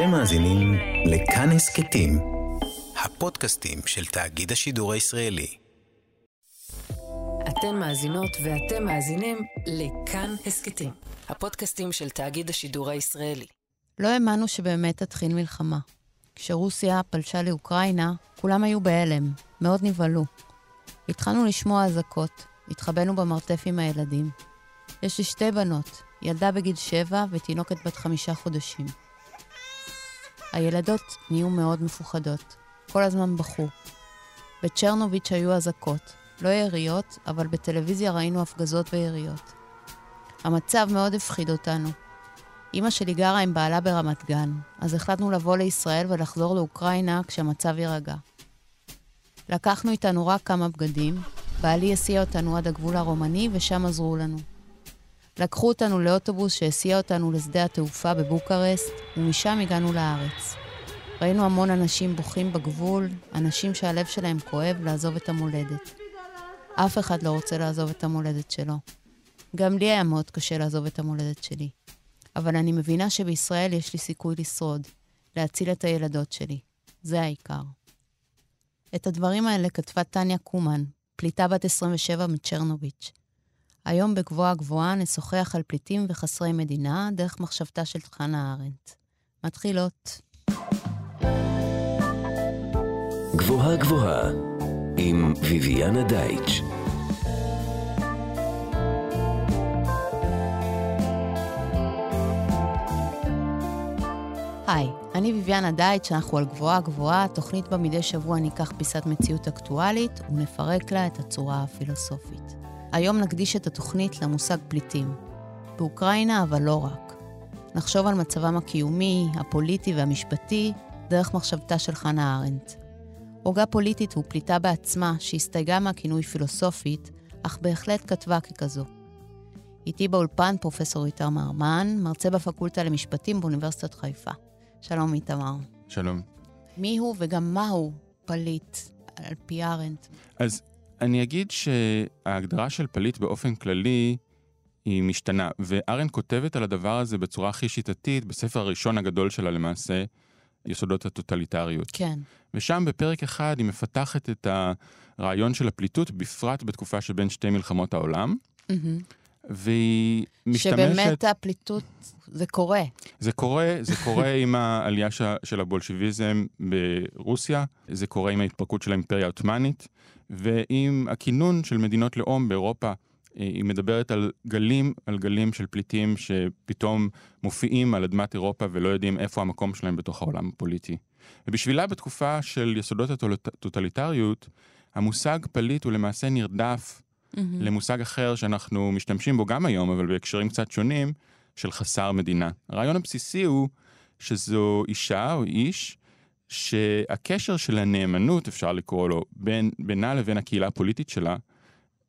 אתם מאזינים לכאן הסכתים, הפודקאסטים של תאגיד השידור הישראלי. אתן מאזינות ואתם מאזינים לכאן הסכתים, הפודקאסטים של תאגיד השידור הישראלי. לא האמנו שבאמת תתחיל מלחמה. כשרוסיה פלשה לאוקראינה, כולם היו בהלם, מאוד נבהלו. התחלנו לשמוע אזעקות, התחבאנו במרתף עם הילדים. יש לי שתי בנות, ילדה בגיל שבע ותינוקת בת חמישה חודשים. הילדות נהיו מאוד מפוחדות, כל הזמן בכו. בצ'רנוביץ' היו אזעקות, לא יריות, אבל בטלוויזיה ראינו הפגזות ויריות. המצב מאוד הפחיד אותנו. אמא שלי גרה עם בעלה ברמת גן, אז החלטנו לבוא לישראל ולחזור לאוקראינה כשהמצב יירגע. לקחנו איתנו רק כמה בגדים, בעלי הסיע אותנו עד הגבול הרומני ושם עזרו לנו. לקחו אותנו לאוטובוס שהסיע אותנו לשדה התעופה בבוקרסט, ומשם הגענו לארץ. ראינו המון אנשים בוכים בגבול, אנשים שהלב שלהם כואב לעזוב את המולדת. אף אחד לא רוצה לעזוב את המולדת שלו. גם לי היה מאוד קשה לעזוב את המולדת שלי. אבל אני מבינה שבישראל יש לי סיכוי לשרוד, להציל את הילדות שלי. זה העיקר. את הדברים האלה כתבה טניה קומן, פליטה בת 27 מצ'רנוביץ'. היום בגבוהה גבוהה נשוחח על פליטים וחסרי מדינה דרך מחשבתה של חנה ארנדט. מתחילות. גבוהה גבוהה עם ויviana דייטש. היי, אני ביביאנה דייט, שאנחנו על גבוהה גבוהה, תוכנית בה מדי שבוע ניקח פיסת מציאות אקטואלית ונפרק לה את הצורה הפילוסופית. היום נקדיש את התוכנית למושג פליטים. באוקראינה, אבל לא רק. נחשוב על מצבם הקיומי, הפוליטי והמשפטי, דרך מחשבתה של חנה ארנדט. הוגה פוליטית ופליטה בעצמה, שהסתייגה מהכינוי פילוסופית, אך בהחלט כתבה ככזו. איתי באולפן פרופסור איתמר מן, מרצה בפקולטה למשפטים באוניברסיטת חיפה. שלום איתמר. שלום. מי הוא וגם מהו פליט על פי ארנדט? אז אני אגיד שההגדרה של פליט באופן כללי היא משתנה, וארנדט כותבת על הדבר הזה בצורה הכי שיטתית בספר הראשון הגדול שלה למעשה, יסודות הטוטליטריות. כן. ושם בפרק אחד היא מפתחת את הרעיון של הפליטות, בפרט בתקופה שבין שתי מלחמות העולם. Mm-hmm. והיא משתמשת... שבאמת הפליטות, זה קורה. זה קורה, זה קורה עם העלייה. של הבולשיביזם ברוסיה, זה קורה עם ההתפרקות של האימפריה העות'מאנית, ועם הכינון של מדינות לאום באירופה. אה, היא מדברת על גלים על גלים של פליטים שפתאום מופיעים על אדמת אירופה ולא יודעים איפה המקום שלהם בתוך העולם הפוליטי. ובשבילה בתקופה של יסודות הטוטליטריות, המושג פליט הוא למעשה נרדף mm-hmm. למושג אחר שאנחנו משתמשים בו גם היום, אבל בהקשרים קצת שונים, של חסר מדינה. הרעיון הבסיסי הוא שזו אישה או איש שהקשר של הנאמנות, אפשר לקרוא לו, בין, בינה לבין הקהילה הפוליטית שלה,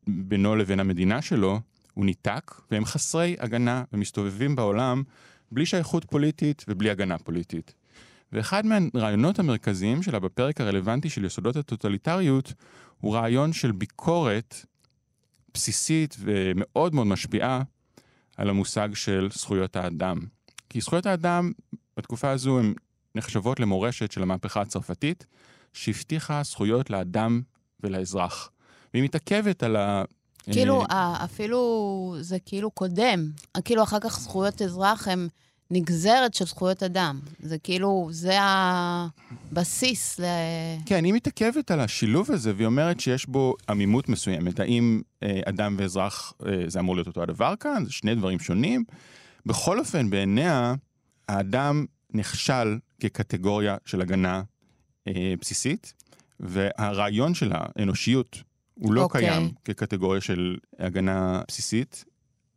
בינו לבין המדינה שלו, הוא ניתק, והם חסרי הגנה ומסתובבים בעולם בלי שייכות פוליטית ובלי הגנה פוליטית. ואחד מהרעיונות המרכזיים שלה בפרק הרלוונטי של יסודות הטוטליטריות הוא רעיון של ביקורת בסיסית ומאוד מאוד משפיעה על המושג של זכויות האדם. כי זכויות האדם בתקופה הזו הן נחשבות למורשת של המהפכה הצרפתית, שהבטיחה זכויות לאדם ולאזרח. והיא מתעכבת על ה... כאילו, אה, אפילו זה כאילו קודם. כאילו, אחר כך זכויות אזרח הן נגזרת של זכויות אדם. זה כאילו, זה הבסיס ל... כן, היא מתעכבת על השילוב הזה, והיא אומרת שיש בו עמימות מסוימת. האם אה, אדם ואזרח אה, זה אמור להיות אותו הדבר כאן? זה שני דברים שונים. בכל אופן, בעיניה, האדם נכשל כקטגוריה של הגנה אה, בסיסית, והרעיון של האנושיות הוא לא okay. אוקיי. קיים כקטגוריה של הגנה בסיסית.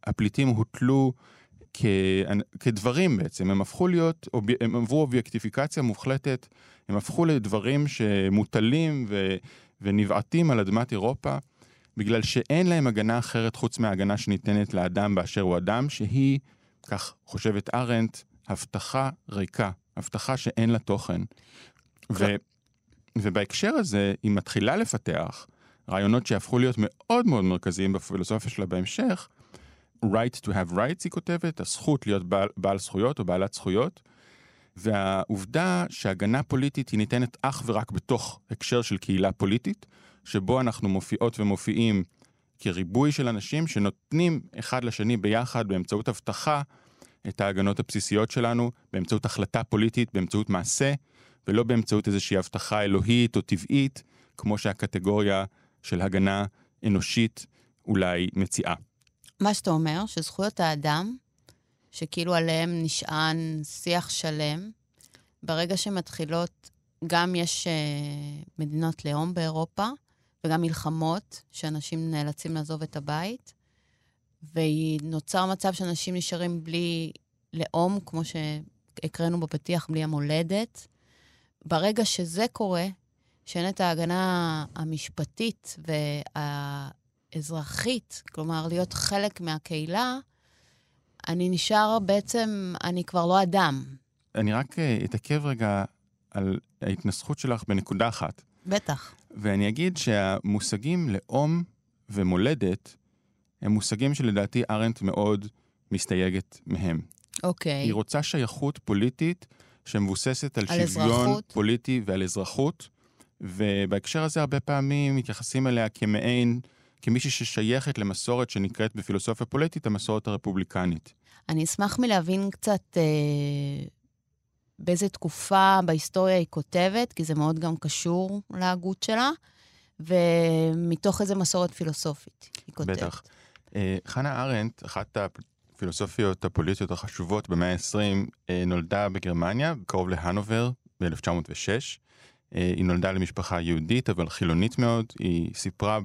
הפליטים הוטלו כ... כדברים בעצם, הם הפכו להיות, הם עברו אובייקטיפיקציה מוחלטת, הם הפכו לדברים שמוטלים ו... ונבעטים על אדמת אירופה, בגלל שאין להם הגנה אחרת חוץ מההגנה שניתנת לאדם באשר הוא אדם, שהיא, כך חושבת ארנט, הבטחה ריקה, הבטחה שאין לה תוכן. ו... ובהקשר הזה, היא מתחילה לפתח רעיונות שהפכו להיות מאוד מאוד מרכזיים בפילוסופיה שלה בהמשך, right to have rights, היא כותבת, הזכות להיות בעל, בעל זכויות או בעלת זכויות, והעובדה שהגנה פוליטית היא ניתנת אך ורק בתוך הקשר של קהילה פוליטית, שבו אנחנו מופיעות ומופיעים כריבוי של אנשים שנותנים אחד לשני ביחד באמצעות הבטחה את ההגנות הבסיסיות שלנו, באמצעות החלטה פוליטית, באמצעות מעשה, ולא באמצעות איזושהי הבטחה אלוהית או טבעית, כמו שהקטגוריה של הגנה אנושית אולי מציעה. מה שאתה אומר, שזכויות האדם, שכאילו עליהם נשען שיח שלם, ברגע שמתחילות, גם יש uh, מדינות לאום באירופה, וגם מלחמות, שאנשים נאלצים לעזוב את הבית, ונוצר מצב שאנשים נשארים בלי לאום, כמו שהקראנו בפתיח, בלי המולדת. ברגע שזה קורה, שאין את ההגנה המשפטית והאזרחית, כלומר, להיות חלק מהקהילה, אני נשאר בעצם, אני כבר לא אדם. אני רק אה, אתעכב רגע על ההתנסחות שלך בנקודה אחת. בטח. ואני אגיד שהמושגים לאום ומולדת הם מושגים שלדעתי ארנט מאוד מסתייגת מהם. אוקיי. היא רוצה שייכות פוליטית שמבוססת על, על שוויון אזרחות. פוליטי ועל אזרחות, ובהקשר הזה הרבה פעמים מתייחסים אליה כמעין, כמישהי ששייכת למסורת שנקראת בפילוסופיה פוליטית המסורת הרפובליקנית. אני אשמח מלהבין קצת אה, באיזה תקופה בהיסטוריה היא כותבת, כי זה מאוד גם קשור להגות שלה, ומתוך איזה מסורת פילוסופית היא כותבת. בטח. אה, חנה ארנדט, אחת הפילוסופיות הפוליטיות החשובות במאה ה-20, אה, נולדה בגרמניה, קרוב להנובר, ב-1906. אה, היא נולדה למשפחה יהודית, אבל חילונית מאוד. היא סיפרה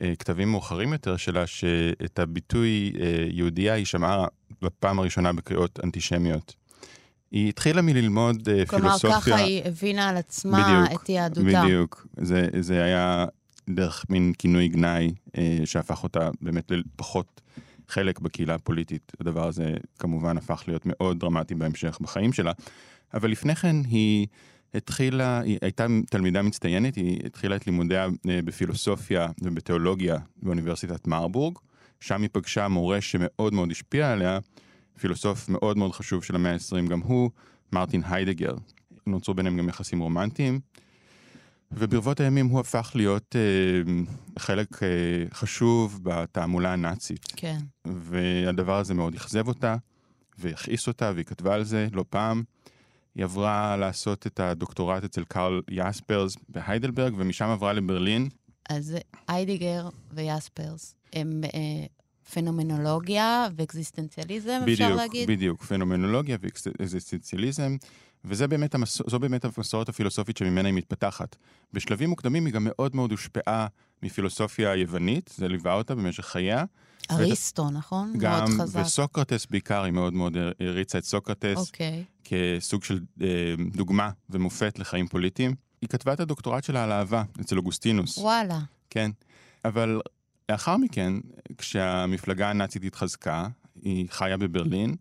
בכתבים מאוחרים יותר שלה שאת הביטוי יהודייה היא שמעה בפעם הראשונה בקריאות אנטישמיות. היא התחילה מללמוד כלומר, פילוסופיה... ככה היא הבינה על עצמה בדיוק, את יהדותה. בדיוק. זה, זה היה דרך מין כינוי גנאי אה, שהפך אותה באמת לפחות חלק בקהילה הפוליטית. הדבר הזה כמובן הפך להיות מאוד דרמטי בהמשך בחיים שלה. אבל לפני כן היא התחילה, היא הייתה תלמידה מצטיינת, היא התחילה את לימודיה אה, בפילוסופיה ובתיאולוגיה באוניברסיטת מרבורג. שם היא פגשה מורה שמאוד מאוד השפיע עליה, פילוסוף מאוד מאוד חשוב של המאה ה-20 גם הוא, מרטין היידגר. נוצרו ביניהם גם יחסים רומנטיים. וברבות הימים הוא הפך להיות אה, חלק אה, חשוב בתעמולה הנאצית. כן. והדבר הזה מאוד אכזב אותה, והכעיס אותה, והיא כתבה על זה לא פעם. היא עברה לעשות את הדוקטורט אצל קרל יספרס בהיידלברג, ומשם עברה לברלין. אז היידיגר ויספרס הם אה, פנומנולוגיה ואקזיסטנציאליזם, אפשר בדיוק, להגיד? בדיוק, פנומנולוגיה ואקזיסטנציאליזם, וזו באמת, המס... באמת המסורת הפילוסופית שממנה היא מתפתחת. בשלבים מוקדמים היא גם מאוד מאוד הושפעה מפילוסופיה היוונית, זה ליווה אותה במשך חייה. אריסטו, נכון? גם, מאוד חזק. וסוקרטס בעיקר, היא מאוד מאוד הריצה את סוקרטס אוקיי. כסוג של אה, דוגמה ומופת לחיים פוליטיים. היא כתבה את הדוקטורט שלה על אהבה אצל אוגוסטינוס. וואלה. כן. אבל לאחר מכן, כשהמפלגה הנאצית התחזקה, היא חיה בברלין,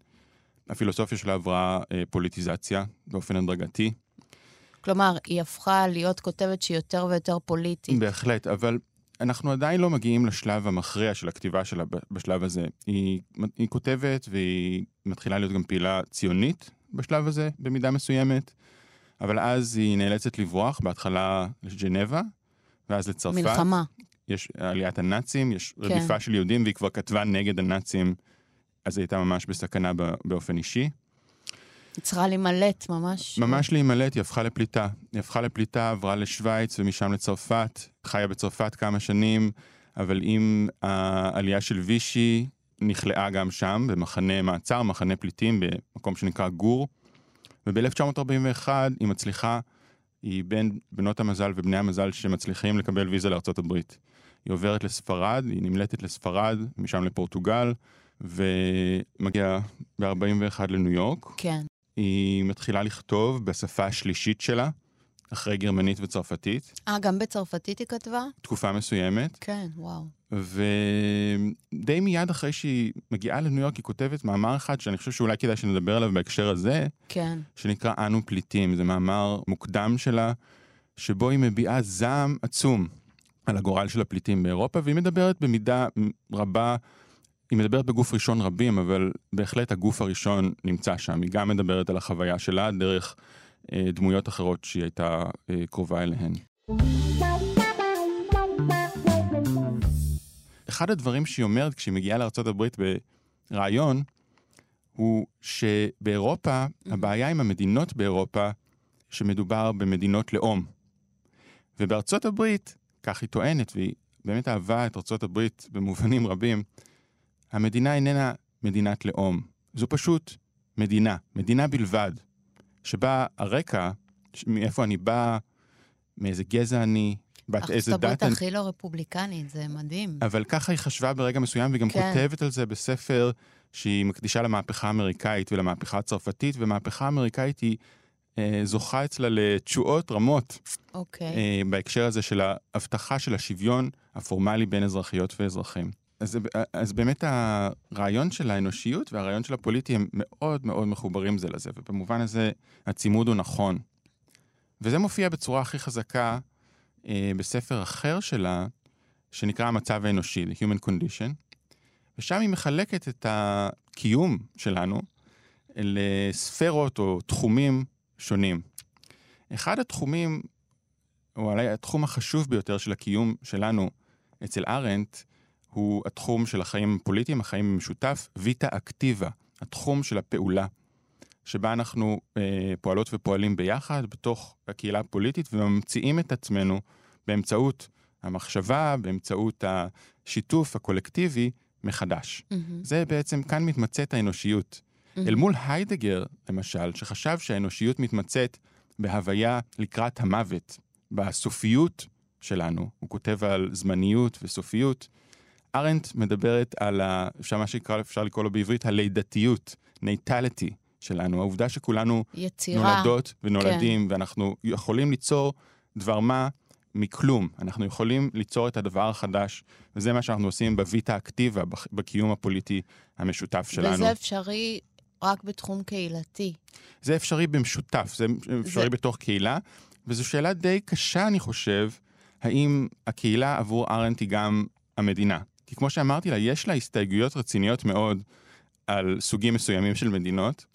הפילוסופיה שלה עברה אה, פוליטיזציה באופן הדרגתי. כלומר, היא הפכה להיות כותבת שהיא יותר ויותר פוליטית. בהחלט, אבל אנחנו עדיין לא מגיעים לשלב המכריע של הכתיבה שלה בשלב הזה. היא, היא כותבת והיא מתחילה להיות גם פעילה ציונית בשלב הזה, במידה מסוימת, אבל אז היא נאלצת לברוח, בהתחלה לג'נבה, ואז לצרפת. מלחמה. יש עליית הנאצים, יש כן. רדיפה של יהודים, והיא כבר כתבה נגד הנאצים, אז היא הייתה ממש בסכנה באופן אישי. היא צריכה להימלט ממש. ממש להימלט, היא הפכה לפליטה. היא הפכה לפליטה, עברה לשוויץ ומשם לצרפת, חיה בצרפת כמה שנים, אבל עם העלייה של וישי, נכלאה גם שם, במחנה מעצר, מחנה פליטים, במקום שנקרא גור. וב-1941 היא מצליחה, היא בין בנות המזל ובני המזל שמצליחים לקבל ויזה לארצות הברית. היא עוברת לספרד, היא נמלטת לספרד, משם לפורטוגל, ומגיעה ב-41 לניו יורק. כן. היא מתחילה לכתוב בשפה השלישית שלה, אחרי גרמנית וצרפתית, אה, גם בצרפתית היא כתבה? תקופה מסוימת, כן, וואו. ודי מיד אחרי שהיא מגיעה לניו יורק היא כותבת מאמר אחד שאני חושב שאולי כדאי שנדבר עליו בהקשר הזה, כן. שנקרא אנו פליטים. זה מאמר מוקדם שלה, שבו היא מביעה זעם עצום על הגורל של הפליטים באירופה, והיא מדברת במידה רבה היא מדברת בגוף ראשון רבים, אבל בהחלט הגוף הראשון נמצא שם. היא גם מדברת על החוויה שלה דרך אה, דמויות אחרות שהיא הייתה אה, קרובה אליהן. אחד הדברים שהיא אומרת כשהיא מגיעה לארה"ב ברעיון, הוא שבאירופה, הבעיה עם המדינות באירופה, שמדובר במדינות לאום. ובארצות הברית, כך היא טוענת, והיא באמת אהבה את ארצות הברית במובנים רבים, המדינה איננה מדינת לאום, זו פשוט מדינה, מדינה בלבד, שבה הרקע, מאיפה אני בא, מאיזה גזע אני, בת איזה דת... ארצות הברית הכי לא רפובליקנית, זה מדהים. אבל ככה היא חשבה ברגע מסוים, והיא גם כן. כותבת על זה בספר שהיא מקדישה למהפכה האמריקאית ולמהפכה הצרפתית, ומהפכה האמריקאית היא זוכה אצלה לתשואות רמות. אוקיי. אה, בהקשר הזה של ההבטחה של השוויון הפורמלי בין אזרחיות ואזרחים. אז, אז באמת הרעיון של האנושיות והרעיון של הפוליטי הם מאוד מאוד מחוברים זה לזה, ובמובן הזה הצימוד הוא נכון. וזה מופיע בצורה הכי חזקה אה, בספר אחר שלה, שנקרא המצב האנושי, The Human Condition, ושם היא מחלקת את הקיום שלנו לספרות או תחומים שונים. אחד התחומים, או אולי התחום החשוב ביותר של הקיום שלנו אצל ארנט, הוא התחום של החיים הפוליטיים, החיים במשותף, ויטה אקטיבה, התחום של הפעולה, שבה אנחנו אה, פועלות ופועלים ביחד בתוך הקהילה הפוליטית וממציאים את עצמנו באמצעות המחשבה, באמצעות השיתוף הקולקטיבי מחדש. Mm-hmm. זה בעצם, כאן מתמצה האנושיות. Mm-hmm. אל מול היידגר, למשל, שחשב שהאנושיות מתמצה בהוויה לקראת המוות, בסופיות שלנו, הוא כותב על זמניות וסופיות. ארנט מדברת על, ה, אפשר מה שנקרא, אפשר לקרוא לו בעברית, הלידתיות, natality שלנו, העובדה שכולנו יצירה. נולדות ונולדים, כן. ואנחנו יכולים ליצור דבר מה מכלום. אנחנו יכולים ליצור את הדבר החדש, וזה מה שאנחנו עושים בוויטה אקטיבה, בקיום הפוליטי המשותף שלנו. וזה אפשרי רק בתחום קהילתי. זה אפשרי במשותף, זה אפשרי זה... בתוך קהילה, וזו שאלה די קשה, אני חושב, האם הקהילה עבור ארנט היא גם המדינה. כי כמו שאמרתי לה, יש לה הסתייגויות רציניות מאוד על סוגים מסוימים של מדינות,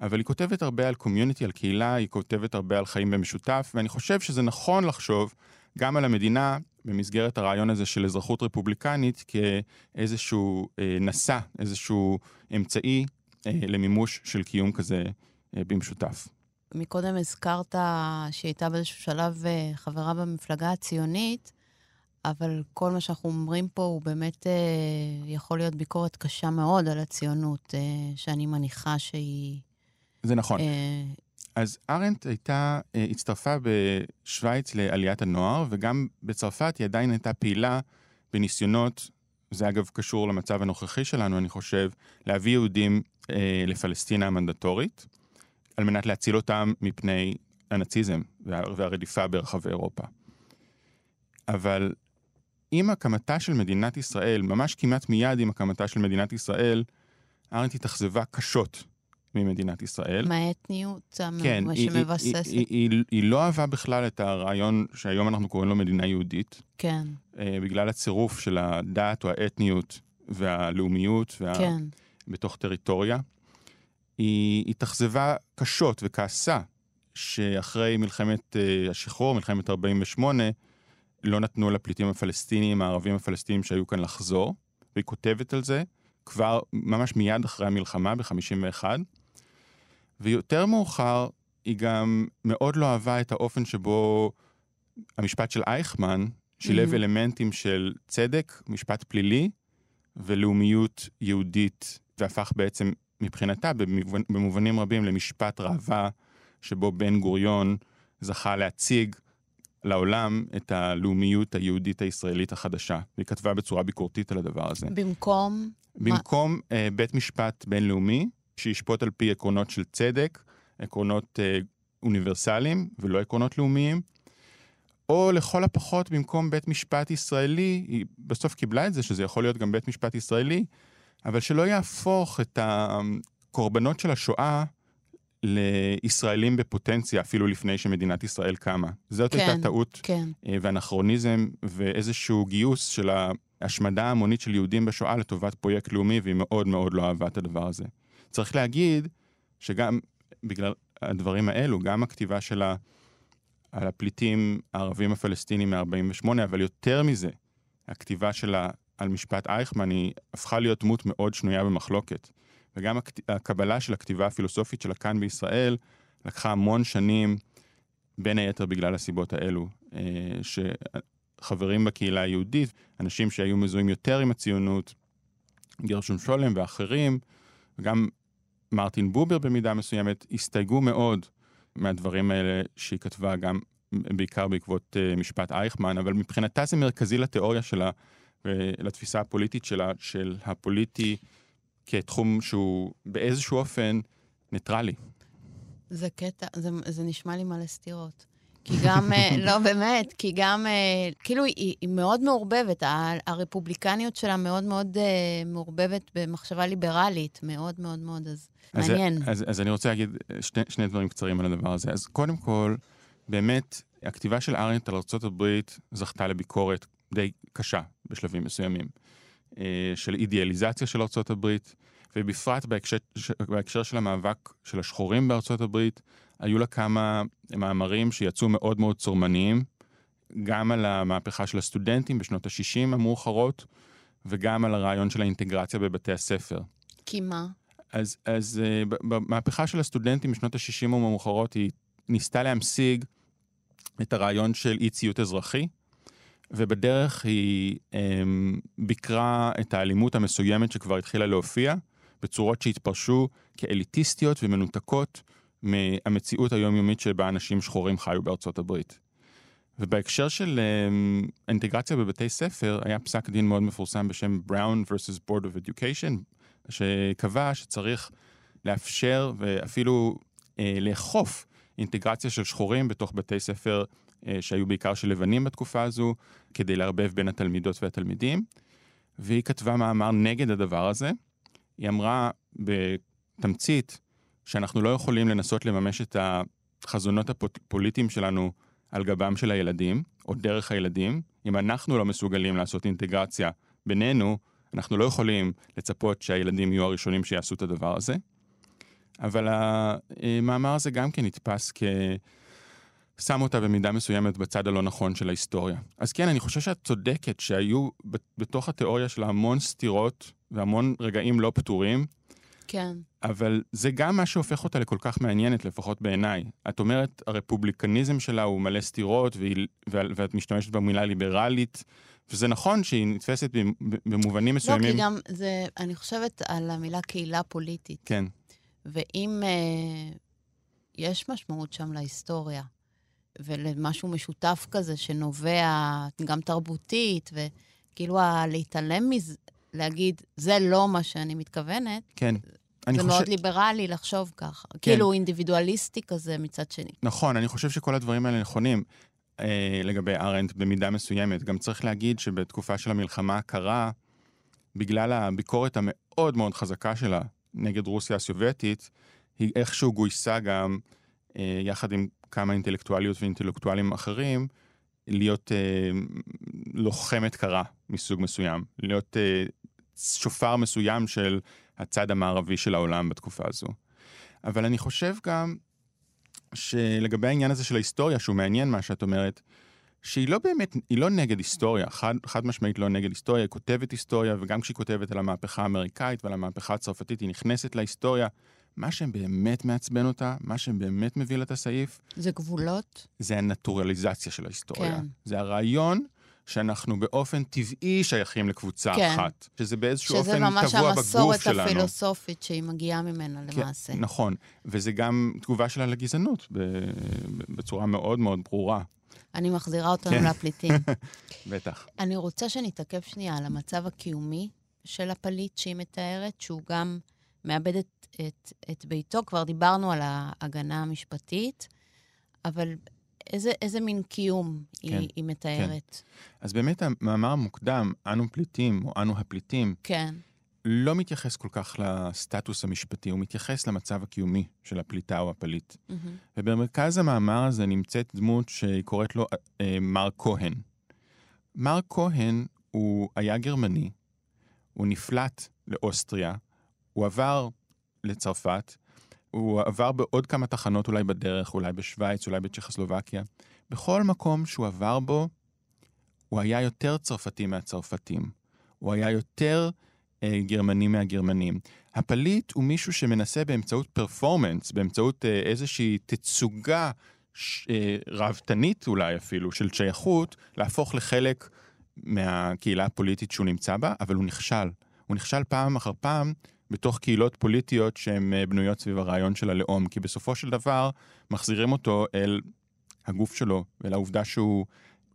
אבל היא כותבת הרבה על קומיוניטי, על קהילה, היא כותבת הרבה על חיים במשותף, ואני חושב שזה נכון לחשוב גם על המדינה במסגרת הרעיון הזה של אזרחות רפובליקנית כאיזשהו אה, נשא, איזשהו אמצעי למימוש של קיום כזה אה, במשותף. מקודם הזכרת שהיא הייתה באיזשהו שלב אה, חברה במפלגה הציונית, אבל כל מה שאנחנו אומרים פה הוא באמת אה, יכול להיות ביקורת קשה מאוד על הציונות, אה, שאני מניחה שהיא... זה נכון. אה... אז ארנט הייתה, אה, הצטרפה בשוויץ לעליית הנוער, וגם בצרפת היא עדיין הייתה פעילה בניסיונות, זה אגב קשור למצב הנוכחי שלנו, אני חושב, להביא יהודים אה, לפלסטינה המנדטורית, על מנת להציל אותם מפני הנאציזם והרדיפה ברחבי אירופה. אבל עם הקמתה של מדינת ישראל, ממש כמעט מיד עם הקמתה של מדינת ישראל, ארנט התאכזבה קשות ממדינת ישראל. מהאתניות כן, שמבססת. היא, היא, היא, היא, היא לא אהבה בכלל את הרעיון שהיום אנחנו קוראים לו מדינה יהודית. כן. אה, בגלל הצירוף של הדת או האתניות והלאומיות וה... כן. בתוך טריטוריה. היא התאכזבה קשות וכעסה שאחרי מלחמת אה, השחרור, מלחמת 48', לא נתנו לפליטים הפלסטינים, הערבים הפלסטינים שהיו כאן לחזור, והיא כותבת על זה כבר ממש מיד אחרי המלחמה ב-51. ויותר מאוחר, היא גם מאוד לא אהבה את האופן שבו המשפט של אייכמן שילב mm-hmm. אלמנטים של צדק, משפט פלילי ולאומיות יהודית, והפך בעצם מבחינתה במובנ... במובנים רבים למשפט ראווה, שבו בן גוריון זכה להציג לעולם את הלאומיות היהודית הישראלית החדשה. והיא כתבה בצורה ביקורתית על הדבר הזה. במקום? במקום מה... uh, בית משפט בינלאומי, שישפוט על פי עקרונות של צדק, עקרונות uh, אוניברסליים ולא עקרונות לאומיים, או לכל הפחות במקום בית משפט ישראלי, היא בסוף קיבלה את זה, שזה יכול להיות גם בית משפט ישראלי, אבל שלא יהפוך את הקורבנות של השואה לישראלים בפוטנציה אפילו לפני שמדינת ישראל קמה. זאת כן, הייתה טעות כן. אה, ואנכרוניזם ואיזשהו גיוס של ההשמדה ההמונית של יהודים בשואה לטובת פרויקט לאומי, והיא מאוד מאוד לא אהבה את הדבר הזה. צריך להגיד שגם בגלל הדברים האלו, גם הכתיבה שלה על הפליטים הערבים הפלסטינים מ-48, אבל יותר מזה, הכתיבה שלה על משפט אייכמן היא הפכה להיות דמות מאוד שנויה במחלוקת. וגם. הקבלה של הכתיבה הפילוסופית שלה כאן בישראל לקחה המון שנים, בין היתר בגלל הסיבות האלו, אה, שחברים בקהילה היהודית, אנשים שהיו מזוהים יותר עם הציונות, גרשום שולם ואחרים, וגם מרטין בובר במידה מסוימת, הסתייגו מאוד מהדברים האלה שהיא כתבה גם בעיקר בעקבות uh, משפט אייכמן, אבל מבחינתה זה מרכזי לתיאוריה שלה ולתפיסה הפוליטית שלה, של הפוליטי כתחום שהוא באיזשהו אופן ניטרלי. זה קטע, זה, זה נשמע לי מלא סתירות. כי גם, אה, לא באמת, כי גם, אה, כאילו, היא, היא מאוד מעורבבת, הרפובליקניות שלה מאוד מאוד מעורבבת במחשבה ליברלית, מאוד מאוד מאוד, אז, אז מעניין. אז, אז אני רוצה להגיד שני, שני דברים קצרים על הדבר הזה. אז קודם כל, באמת, הכתיבה של ארנט על ארה"ב זכתה לביקורת די קשה בשלבים מסוימים, אה, של אידיאליזציה של ארה"ב, ובפרט בהקשר, בהקשר של המאבק של השחורים בארצות הברית, היו לה כמה מאמרים שיצאו מאוד מאוד צורמניים, גם על המהפכה של הסטודנטים בשנות ה-60 המאוחרות, וגם על הרעיון של האינטגרציה בבתי הספר. כי מה? אז, אז uh, במהפכה של הסטודנטים בשנות ה-60 המאוחרות היא ניסתה להמשיג את הרעיון של אי ציות אזרחי, ובדרך היא um, ביקרה את האלימות המסוימת שכבר התחילה להופיע, בצורות שהתפרשו כאליטיסטיות ומנותקות מהמציאות היומיומית שבה אנשים שחורים חיו בארצות הברית. ובהקשר של um, אינטגרציה בבתי ספר, היה פסק דין מאוד מפורסם בשם Brown vs. Board of Education, שקבע שצריך לאפשר ואפילו אה, לאכוף אינטגרציה של שחורים בתוך בתי ספר שהיו בעיקר של לבנים בתקופה הזו, כדי לערבב בין התלמידות והתלמידים. והיא כתבה מאמר נגד הדבר הזה. היא אמרה בתמצית שאנחנו לא יכולים לנסות לממש את החזונות הפוליטיים שלנו על גבם של הילדים, או דרך הילדים, אם אנחנו לא מסוגלים לעשות אינטגרציה בינינו, אנחנו לא יכולים לצפות שהילדים יהיו הראשונים שיעשו את הדבר הזה. אבל המאמר הזה גם כן נתפס כ... שם אותה במידה מסוימת בצד הלא נכון של ההיסטוריה. אז כן, אני חושב שאת צודקת שהיו בתוך התיאוריה שלה המון סתירות והמון רגעים לא פתורים. כן. אבל זה גם מה שהופך אותה לכל כך מעניינת, לפחות בעיניי. את אומרת, הרפובליקניזם שלה הוא מלא סתירות, והיא, ואת משתמשת במילה ליברלית, וזה נכון שהיא נתפסת במובנים מסוימים. לא, כי גם זה, אני חושבת על המילה קהילה פוליטית. כן. ואם אה, יש משמעות שם להיסטוריה, ולמשהו משותף כזה שנובע גם תרבותית, וכאילו להתעלם מזה, להגיד, זה לא מה שאני מתכוונת, כן. זה חושב... מאוד ליברלי לחשוב ככה. כן. כאילו אינדיבידואליסטי כזה מצד שני. נכון, אני חושב שכל הדברים האלה נכונים. אה, לגבי ארנט במידה מסוימת. גם צריך להגיד שבתקופה של המלחמה הקרה, בגלל הביקורת המאוד מאוד חזקה שלה נגד רוסיה הסובייטית, היא איכשהו גויסה גם, אה, יחד עם כמה אינטלקטואליות ואינטלקטואלים אחרים, להיות אה, לוחמת קרה מסוג מסוים, להיות אה, שופר מסוים של הצד המערבי של העולם בתקופה הזו. אבל אני חושב גם שלגבי העניין הזה של ההיסטוריה, שהוא מעניין מה שאת אומרת, שהיא לא באמת, היא לא נגד היסטוריה, חד, חד משמעית לא נגד היסטוריה, היא כותבת היסטוריה, וגם כשהיא כותבת על המהפכה האמריקאית ועל המהפכה הצרפתית, היא נכנסת להיסטוריה. מה שבאמת מעצבן אותה, מה שבאמת מביא לה את הסעיף... זה גבולות? זה הנטורליזציה של ההיסטוריה. כן. זה הרעיון שאנחנו באופן טבעי שייכים לקבוצה כן. אחת. שזה באיזשהו אופן טבוע בגוף שלנו. שזה ממש המסורת הפילוסופית שהיא מגיעה ממנה כן, למעשה. נכון, וזה גם תגובה שלה לגזענות בצורה מאוד מאוד ברורה. אני מחזירה אותנו כן. לפליטים. בטח. אני רוצה שנתעכב שנייה על המצב הקיומי של הפליט שהיא מתארת, שהוא גם מאבד את, את, את ביתו. כבר דיברנו על ההגנה המשפטית, אבל איזה, איזה מין קיום כן, היא, היא מתארת? כן. אז באמת המאמר המוקדם, אנו פליטים, או אנו הפליטים, כן. לא מתייחס כל כך לסטטוס המשפטי, הוא מתייחס למצב הקיומי של הפליטה או הפליט. מהמם. ובמרכז המאמר הזה נמצאת דמות שהיא קוראת לו אה, מר כהן. מר כהן הוא היה גרמני, הוא נפלט לאוסטריה, הוא עבר לצרפת, הוא עבר בעוד כמה תחנות אולי בדרך, אולי בשוויץ, אולי בצ'כוסלובקיה. בכל מקום שהוא עבר בו, הוא היה יותר צרפתי מהצרפתים. הוא היה יותר אה, גרמני מהגרמנים. הפליט הוא מישהו שמנסה באמצעות פרפורמנס, באמצעות אה, איזושהי תצוגה ש, אה, ראוותנית אולי אפילו, של שייכות, להפוך לחלק מהקהילה הפוליטית שהוא נמצא בה, אבל הוא נכשל. הוא נכשל פעם אחר פעם בתוך קהילות פוליטיות שהן אה, בנויות סביב הרעיון של הלאום, כי בסופו של דבר מחזירים אותו אל הגוף שלו ואל העובדה שהוא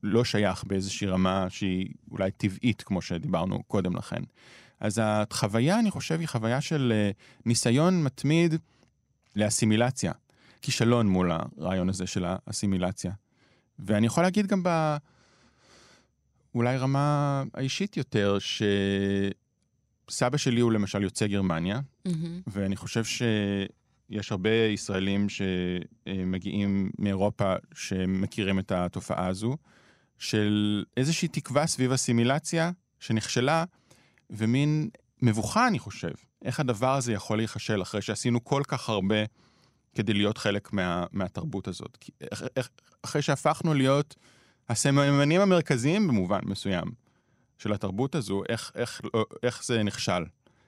לא שייך באיזושהי רמה שהיא אולי טבעית, כמו שדיברנו קודם לכן. אז החוויה, אני חושב, היא חוויה של אה, ניסיון מתמיד לאסימילציה. כישלון מול הרעיון הזה של האסימילציה. ואני יכול להגיד גם ב... אולי רמה האישית יותר, שסבא שלי הוא למשל יוצא גרמניה, מהמם. ואני חושב שיש הרבה ישראלים שמגיעים מאירופה שמכירים את התופעה הזו, של איזושהי תקווה סביב אסימילציה שנכשלה, ומין מבוכה, אני חושב, איך הדבר הזה יכול להיכשל אחרי שעשינו כל כך הרבה כדי להיות חלק מה, מהתרבות הזאת. כי- איך, איך, אחרי שהפכנו להיות הסממנים המרכזיים במובן מסוים של התרבות הזו, איך, איך, לא- איך זה נכשל.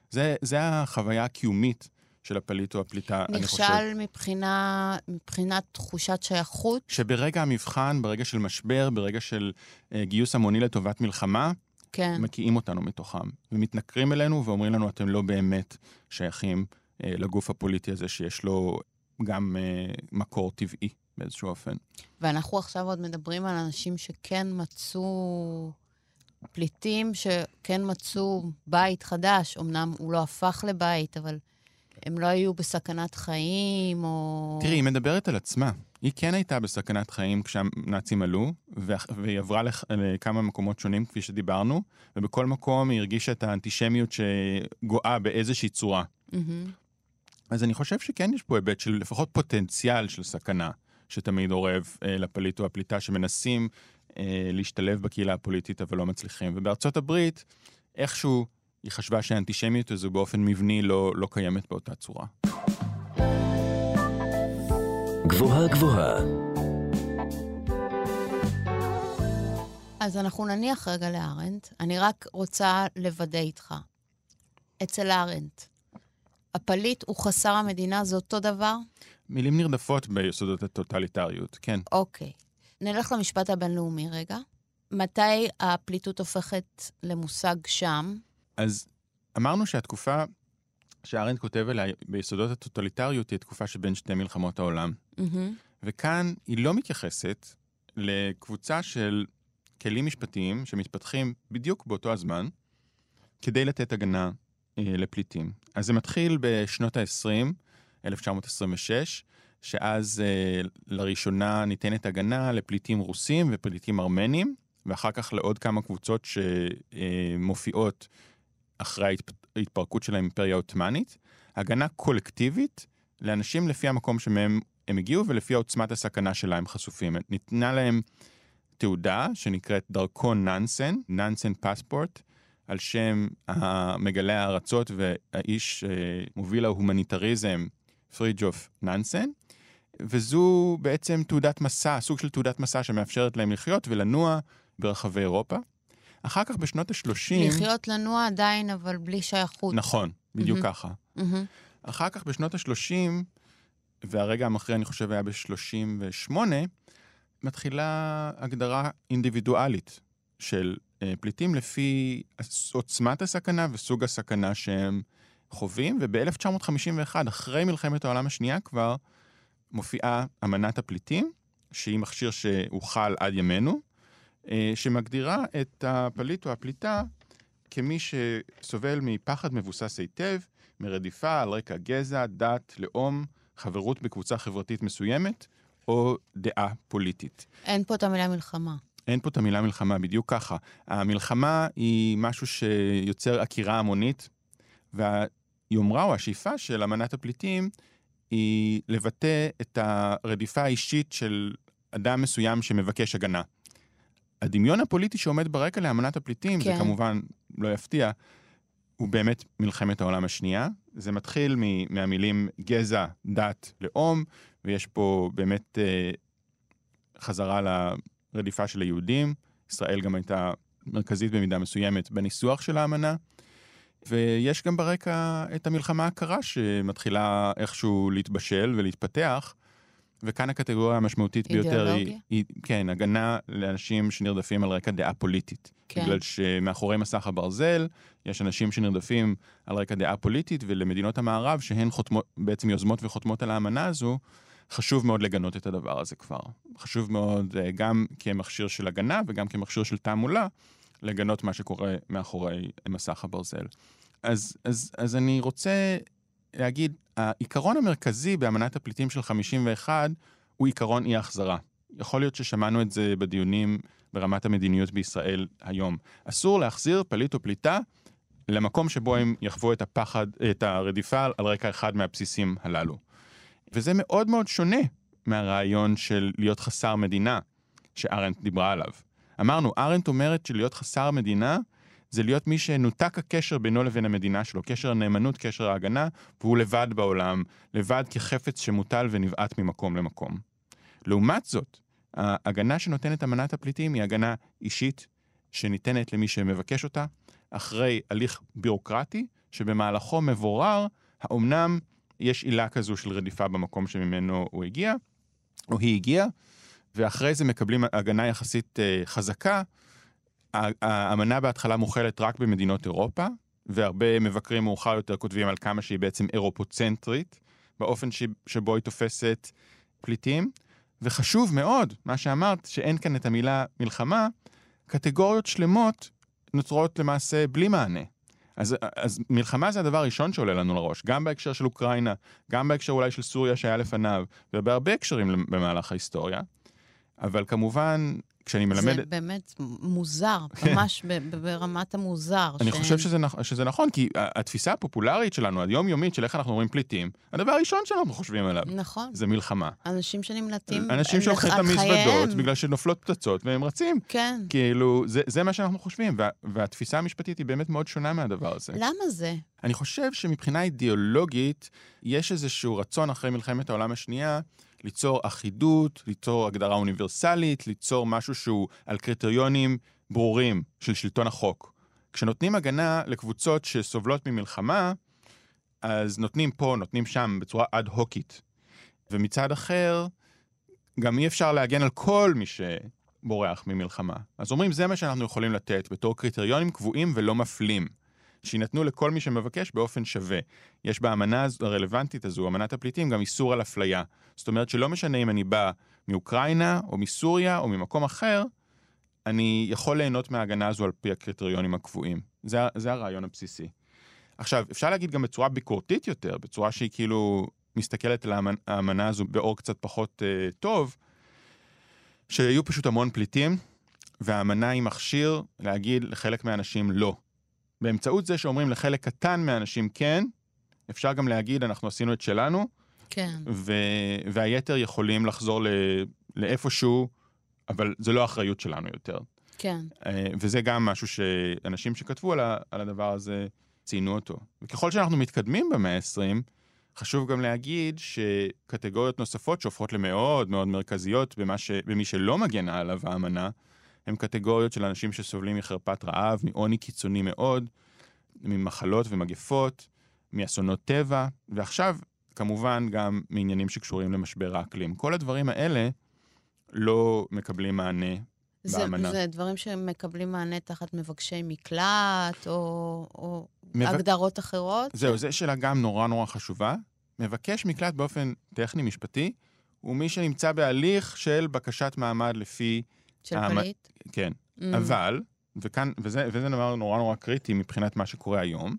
זה, זה החוויה הקיומית של הפליט או הפליטה, אני חושב. נכשל מבחינה, מבחינת תחושת שייכות. שברגע המבחן, ברגע של משבר, ברגע של אה, גיוס המוני לטובת מלחמה, כן. מקיאים אותנו מתוכם, ומתנכרים אלינו ואומרים לנו, אתם לא באמת שייכים אה, לגוף הפוליטי הזה, שיש לו גם אה, מקור טבעי באיזשהו אופן. ואנחנו עכשיו עוד מדברים על אנשים שכן מצאו, פליטים שכן מצאו בית חדש. אמנם הוא לא הפך לבית, אבל הם לא היו בסכנת חיים, או... תראי, היא מדברת על עצמה. היא כן הייתה בסכנת חיים כשהנאצים עלו, והיא עברה לכ- לכמה מקומות שונים, כפי שדיברנו, ובכל מקום היא הרגישה את האנטישמיות שגואה באיזושהי צורה. מהמם. אז אני חושב שכן יש פה היבט של לפחות פוטנציאל של סכנה שתמיד אורב אה, לפליט או הפליטה שמנסים להשתלב בקהילה הפוליטית אבל לא מצליחים. ובארצות הברית, איכשהו היא חשבה שהאנטישמיות הזו באופן מבני לא, לא קיימת באותה צורה. גבוהה גבוהה, אז אנחנו נניח רגע לארנט. אני רק רוצה לוודא איתך. אצל ארנט, הפליט הוא חסר המדינה, זה אותו דבר? מילים נרדפות ביסודות הטוטליטריות, כן. אוקיי. נלך למשפט הבינלאומי רגע. מתי הפליטות הופכת למושג שם? אז אמרנו שהתקופה שארנד כותב עליה ביסודות הטוטליטריות היא התקופה שבין שתי מלחמות העולם. מהמם. וכאן היא לא מתייחסת לקבוצה של כלים משפטיים שמתפתחים בדיוק באותו הזמן, כדי לתת הגנה אה, לפליטים. אז זה מתחיל בשנות ה-20, 1926, שאז אה, לראשונה ניתנת הגנה לפליטים רוסים ופליטים ארמנים, ואחר כך לעוד כמה קבוצות שמופיעות אחרי ההתפ- ההתפרקות של האימפריה העות'מאנית. הגנה קולקטיבית לאנשים לפי המקום שמהם הם הגיעו ולפי עוצמת הסכנה שלה הם חשופים. ניתנה להם תעודה שנקראת דרכון ננסן, ננסן פספורט, על שם מגלה הארצות והאיש אה, מוביל ההומניטריזם פרידג'וף ננסן, וזו בעצם תעודת מסע, סוג של תעודת מסע שמאפשרת להם לחיות ולנוע ברחבי אירופה. אחר כך בשנות ה-30... לחיות לנוע עדיין, אבל בלי שייכות. נכון, בדיוק מהמם. ככה. מהמם. אחר כך בשנות ה-30, והרגע המכריע אני חושב היה ב-38, מתחילה הגדרה אינדיבידואלית של אה, פליטים לפי עוצמת הסכנה וסוג הסכנה שהם חווים, וב-1951, אחרי מלחמת העולם השנייה כבר, מופיעה אמנת הפליטים, שהיא מכשיר שהוחל עד ימינו, אה, שמגדירה את הפליט או הפליטה כמי שסובל מפחד מבוסס היטב, מרדיפה על רקע גזע, דת, לאום, חברות בקבוצה חברתית מסוימת, או דעה פוליטית. אין פה את המילה מלחמה. אין פה את המילה מלחמה, בדיוק ככה. המלחמה היא משהו שיוצר עקירה המונית, והיומרה או השאיפה של אמנת הפליטים היא לבטא את הרדיפה האישית של אדם מסוים שמבקש הגנה. הדמיון הפוליטי שעומד ברקע לאמנת הפליטים, כן. זה כמובן לא יפתיע, הוא באמת מלחמת העולם השנייה. זה מתחיל מ- מהמילים גזע, דת, לאום, ויש פה באמת אה, חזרה לרדיפה של היהודים. ישראל גם הייתה מרכזית במידה מסוימת בניסוח של האמנה. ויש גם ברקע את המלחמה הקרה שמתחילה איכשהו להתבשל ולהתפתח, וכאן הקטגוריה המשמעותית ביותר היא, היא, כן, הגנה לאנשים שנרדפים על רקע דעה פוליטית. כן. בגלל שמאחורי מסך הברזל יש אנשים שנרדפים על רקע דעה פוליטית, ולמדינות המערב, שהן חותמות, בעצם יוזמות וחותמות על האמנה הזו, חשוב מאוד לגנות את הדבר הזה כבר. חשוב מאוד אה, גם כמכשיר של הגנה וגם כמכשיר של תעמולה, לגנות מה שקורה מאחורי מסך הברזל. אז, אז, אז אני רוצה להגיד, העיקרון המרכזי באמנת הפליטים של 51 הוא עיקרון אי-החזרה. יכול להיות ששמענו את זה בדיונים ברמת המדיניות בישראל היום. אסור להחזיר פליט או פליטה למקום שבו הם יחוו את הפחד, את הרדיפה על רקע אחד מהבסיסים הללו. וזה מאוד מאוד שונה מהרעיון של להיות חסר מדינה שארנט דיברה עליו. אמרנו, ארנט אומרת שלהיות חסר מדינה זה להיות מי שנותק הקשר בינו לבין המדינה שלו, קשר הנאמנות, קשר ההגנה, והוא לבד בעולם, לבד כחפץ שמוטל ונבעט ממקום למקום. לעומת זאת, ההגנה שנותנת אמנת הפליטים היא הגנה אישית, שניתנת למי שמבקש אותה, אחרי הליך בירוקרטי, שבמהלכו מבורר האומנם יש עילה כזו של רדיפה במקום שממנו הוא הגיע, או היא הגיעה, ואחרי זה מקבלים הגנה יחסית uh, חזקה. האמנה בהתחלה מוכלת רק במדינות אירופה, והרבה מבקרים מאוחר יותר כותבים על כמה שהיא בעצם אירופוצנטרית, באופן. שבו היא תופסת פליטים. וחשוב מאוד, מה שאמרת, שאין כאן את המילה מלחמה, קטגוריות שלמות נוצרות למעשה בלי מענה. אז, אז מלחמה זה הדבר הראשון שעולה לנו לראש, גם בהקשר של אוקראינה, גם בהקשר אולי של סוריה שהיה לפניו, ובהרבה הקשרים במהלך ההיסטוריה. אבל כמובן, כשאני מלמד... זה באמת מוזר, כן. ממש ברמת המוזר. אני ש... חושב שזה, שזה נכון, כי התפיסה הפופולרית שלנו, היומיומית של איך אנחנו רואים פליטים, הדבר הראשון שאנחנו חושבים עליו, נכון. זה מלחמה. אנשים שנמלטים אנשים שלוקחים את המזוודות בגלל שנופלות פצצות והם רצים. כן. כאילו, זה, זה מה שאנחנו חושבים, וה, והתפיסה המשפטית היא באמת מאוד שונה מהדבר הזה. למה זה? אני חושב שמבחינה אידיאולוגית, יש איזשהו רצון אחרי מלחמת העולם השנייה, ליצור אחידות, ליצור הגדרה אוניברסלית, ליצור משהו שהוא על קריטריונים ברורים של שלטון החוק. כשנותנים הגנה לקבוצות שסובלות ממלחמה, אז נותנים פה, נותנים שם, בצורה אד-הוקית. ומצד אחר, גם אי אפשר להגן על כל מי שבורח ממלחמה. אז אומרים, זה מה שאנחנו יכולים לתת בתור קריטריונים קבועים ולא מפלים. שיינתנו לכל מי שמבקש באופן שווה. יש באמנה הרלוונטית הזו, אמנת הפליטים, גם איסור על אפליה. זאת אומרת שלא משנה אם אני בא מאוקראינה, או מסוריה, או ממקום אחר, אני יכול ליהנות מההגנה הזו על פי הקריטריונים הקבועים. זה, זה הרעיון הבסיסי. עכשיו, אפשר להגיד גם בצורה ביקורתית יותר, בצורה שהיא כאילו מסתכלת על האמנה הזו באור קצת פחות אה, טוב, שהיו פשוט המון פליטים, והאמנה היא מכשיר להגיד לחלק מהאנשים לא. באמצעות זה שאומרים לחלק קטן מהאנשים כן, אפשר גם להגיד, אנחנו עשינו את שלנו, כן. ו- והיתר יכולים לחזור ל- לאיפשהו, אבל זה לא אחריות שלנו יותר. כן. אה, וזה גם משהו שאנשים שכתבו על, ה- על הדבר הזה ציינו אותו. וככל שאנחנו מתקדמים במאה ה-20, חשוב גם להגיד שקטגוריות נוספות שהופכות למאוד מאוד מרכזיות במה ש... במי שלא מגנה עליו האמנה, הן קטגוריות של אנשים שסובלים מחרפת רעב, מעוני קיצוני מאוד, ממחלות ומגפות, מאסונות טבע, ועכשיו, כמובן, גם מעניינים שקשורים למשבר האקלים. כל הדברים האלה לא מקבלים מענה זה, באמנה. זה דברים שמקבלים מענה תחת מבקשי מקלט, או, או מבק... הגדרות אחרות? זהו, זו שאלה גם נורא נורא חשובה. מבקש מקלט באופן טכני-משפטי, הוא מי שנמצא בהליך של בקשת מעמד לפי... של המ... פליט? כן. Mm. אבל, וכאן, וזה, וזה דבר נורא נורא קריטי מבחינת מה שקורה היום,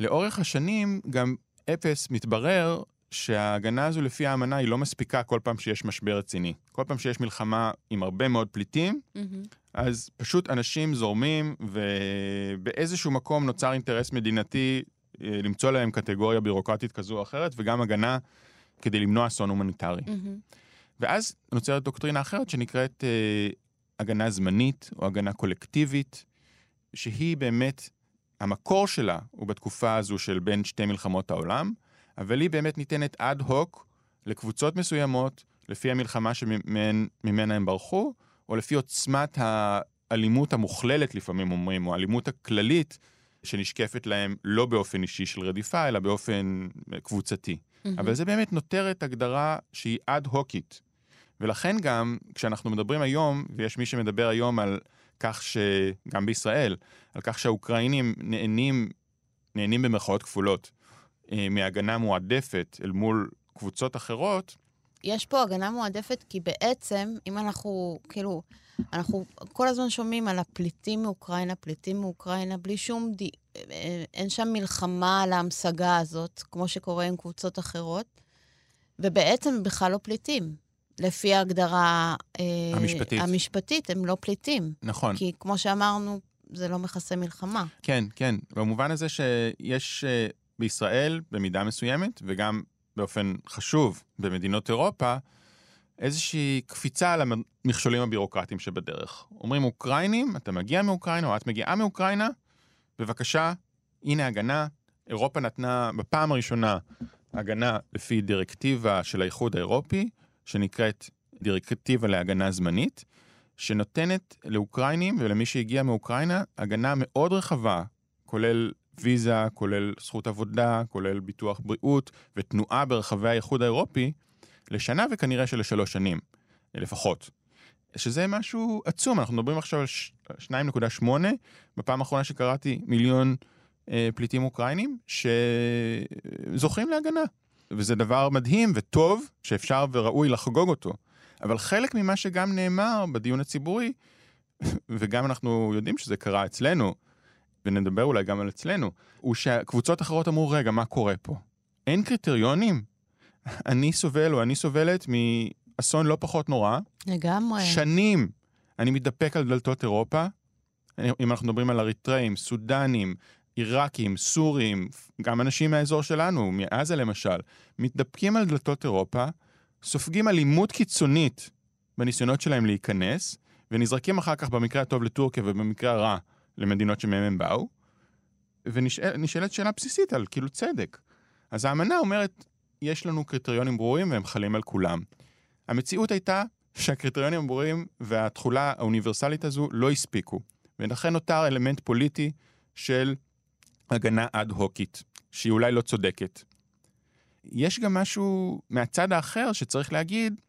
לאורך השנים גם אפס מתברר שההגנה הזו לפי האמנה היא לא מספיקה כל פעם שיש משבר רציני. כל פעם שיש מלחמה עם הרבה מאוד פליטים, mm-hmm. אז פשוט אנשים זורמים, ובאיזשהו מקום נוצר אינטרס מדינתי אה, למצוא להם קטגוריה בירוקרטית כזו או אחרת, וגם הגנה כדי למנוע אסון הומניטרי. מהמם. ואז נוצרת דוקטרינה אחרת שנקראת אה, הגנה זמנית או הגנה קולקטיבית, שהיא באמת, המקור שלה הוא בתקופה הזו של בין שתי מלחמות העולם, אבל היא באמת ניתנת אד הוק לקבוצות מסוימות, לפי המלחמה שממנה הם ברחו, או לפי עוצמת האלימות המוכללת לפעמים אומרים, או האלימות הכללית שנשקפת להם לא באופן אישי של רדיפה, אלא באופן אה, קבוצתי. אבל זה באמת נותרת הגדרה שהיא אד-הוקית. ולכן גם, כשאנחנו מדברים היום, ויש מי שמדבר היום על כך ש... גם בישראל, על כך שהאוקראינים נהנים, נהנים במרכאות כפולות, אה, מהגנה מועדפת אל מול קבוצות אחרות, יש פה הגנה מועדפת, כי בעצם, אם אנחנו, כאילו, אנחנו כל הזמן שומעים על הפליטים מאוקראינה, פליטים מאוקראינה, בלי שום... די... אה, אין שם מלחמה על ההמשגה הזאת, כמו שקורה עם קבוצות אחרות, ובעצם בכלל לא פליטים. לפי ההגדרה... אה, המשפטית. המשפטית, הם לא פליטים. נכון. כי כמו שאמרנו, זה לא מכסה מלחמה. כן, כן. במובן הזה שיש אה, בישראל, במידה מסוימת, וגם באופן חשוב במדינות אירופה, איזושהי קפיצה על המכשולים הבירוקרטיים שבדרך. אומרים אוקראינים, אתה מגיע מאוקראינה או את מגיעה מאוקראינה, בבקשה, הנה הגנה. אירופה נתנה בפעם הראשונה הגנה לפי דירקטיבה של האיחוד האירופי, שנקראת דירקטיבה להגנה זמנית, שנותנת לאוקראינים ולמי שהגיע מאוקראינה הגנה מאוד רחבה, כולל ויזה, כולל זכות עבודה, כולל ביטוח בריאות ותנועה ברחבי האיחוד האירופי, לשנה וכנראה שלשלוש שנים, לפחות. שזה משהו עצום, אנחנו מדברים עכשיו על 2.8, בפעם האחרונה שקראתי מיליון אה, פליטים אוקראינים שזוכים להגנה. וזה דבר מדהים וטוב, שאפשר וראוי לחגוג אותו. אבל חלק ממה שגם נאמר בדיון הציבורי, וגם אנחנו יודעים שזה קרה אצלנו, ונדבר אולי גם על אצלנו, הוא שהקבוצות אחרות אמרו, רגע, מה קורה פה? אין קריטריונים? אני סובל או אני סובלת מאסון לא פחות נורא. לגמרי. שנים אני מתדפק על דלתות אירופה. אם אנחנו מדברים על אריתראים, סודנים, עיראקים, סורים, גם אנשים מהאזור שלנו, מעזה למשל, מתדפקים על דלתות אירופה, סופגים אלימות קיצונית בניסיונות שלהם להיכנס, ונזרקים אחר כך במקרה הטוב לטורקיה ובמקרה הרע למדינות שמהם הם באו, ונשאלת שאלה בסיסית על כאילו צדק. אז האמנה אומרת, יש לנו קריטריונים ברורים והם חלים על כולם. המציאות הייתה שהקריטריונים הברורים והתכולה האוניברסלית הזו לא הספיקו, ולכן נותר אלמנט פוליטי של הגנה אד-הוקית, שהיא אולי לא צודקת. יש גם משהו מהצד האחר שצריך להגיד,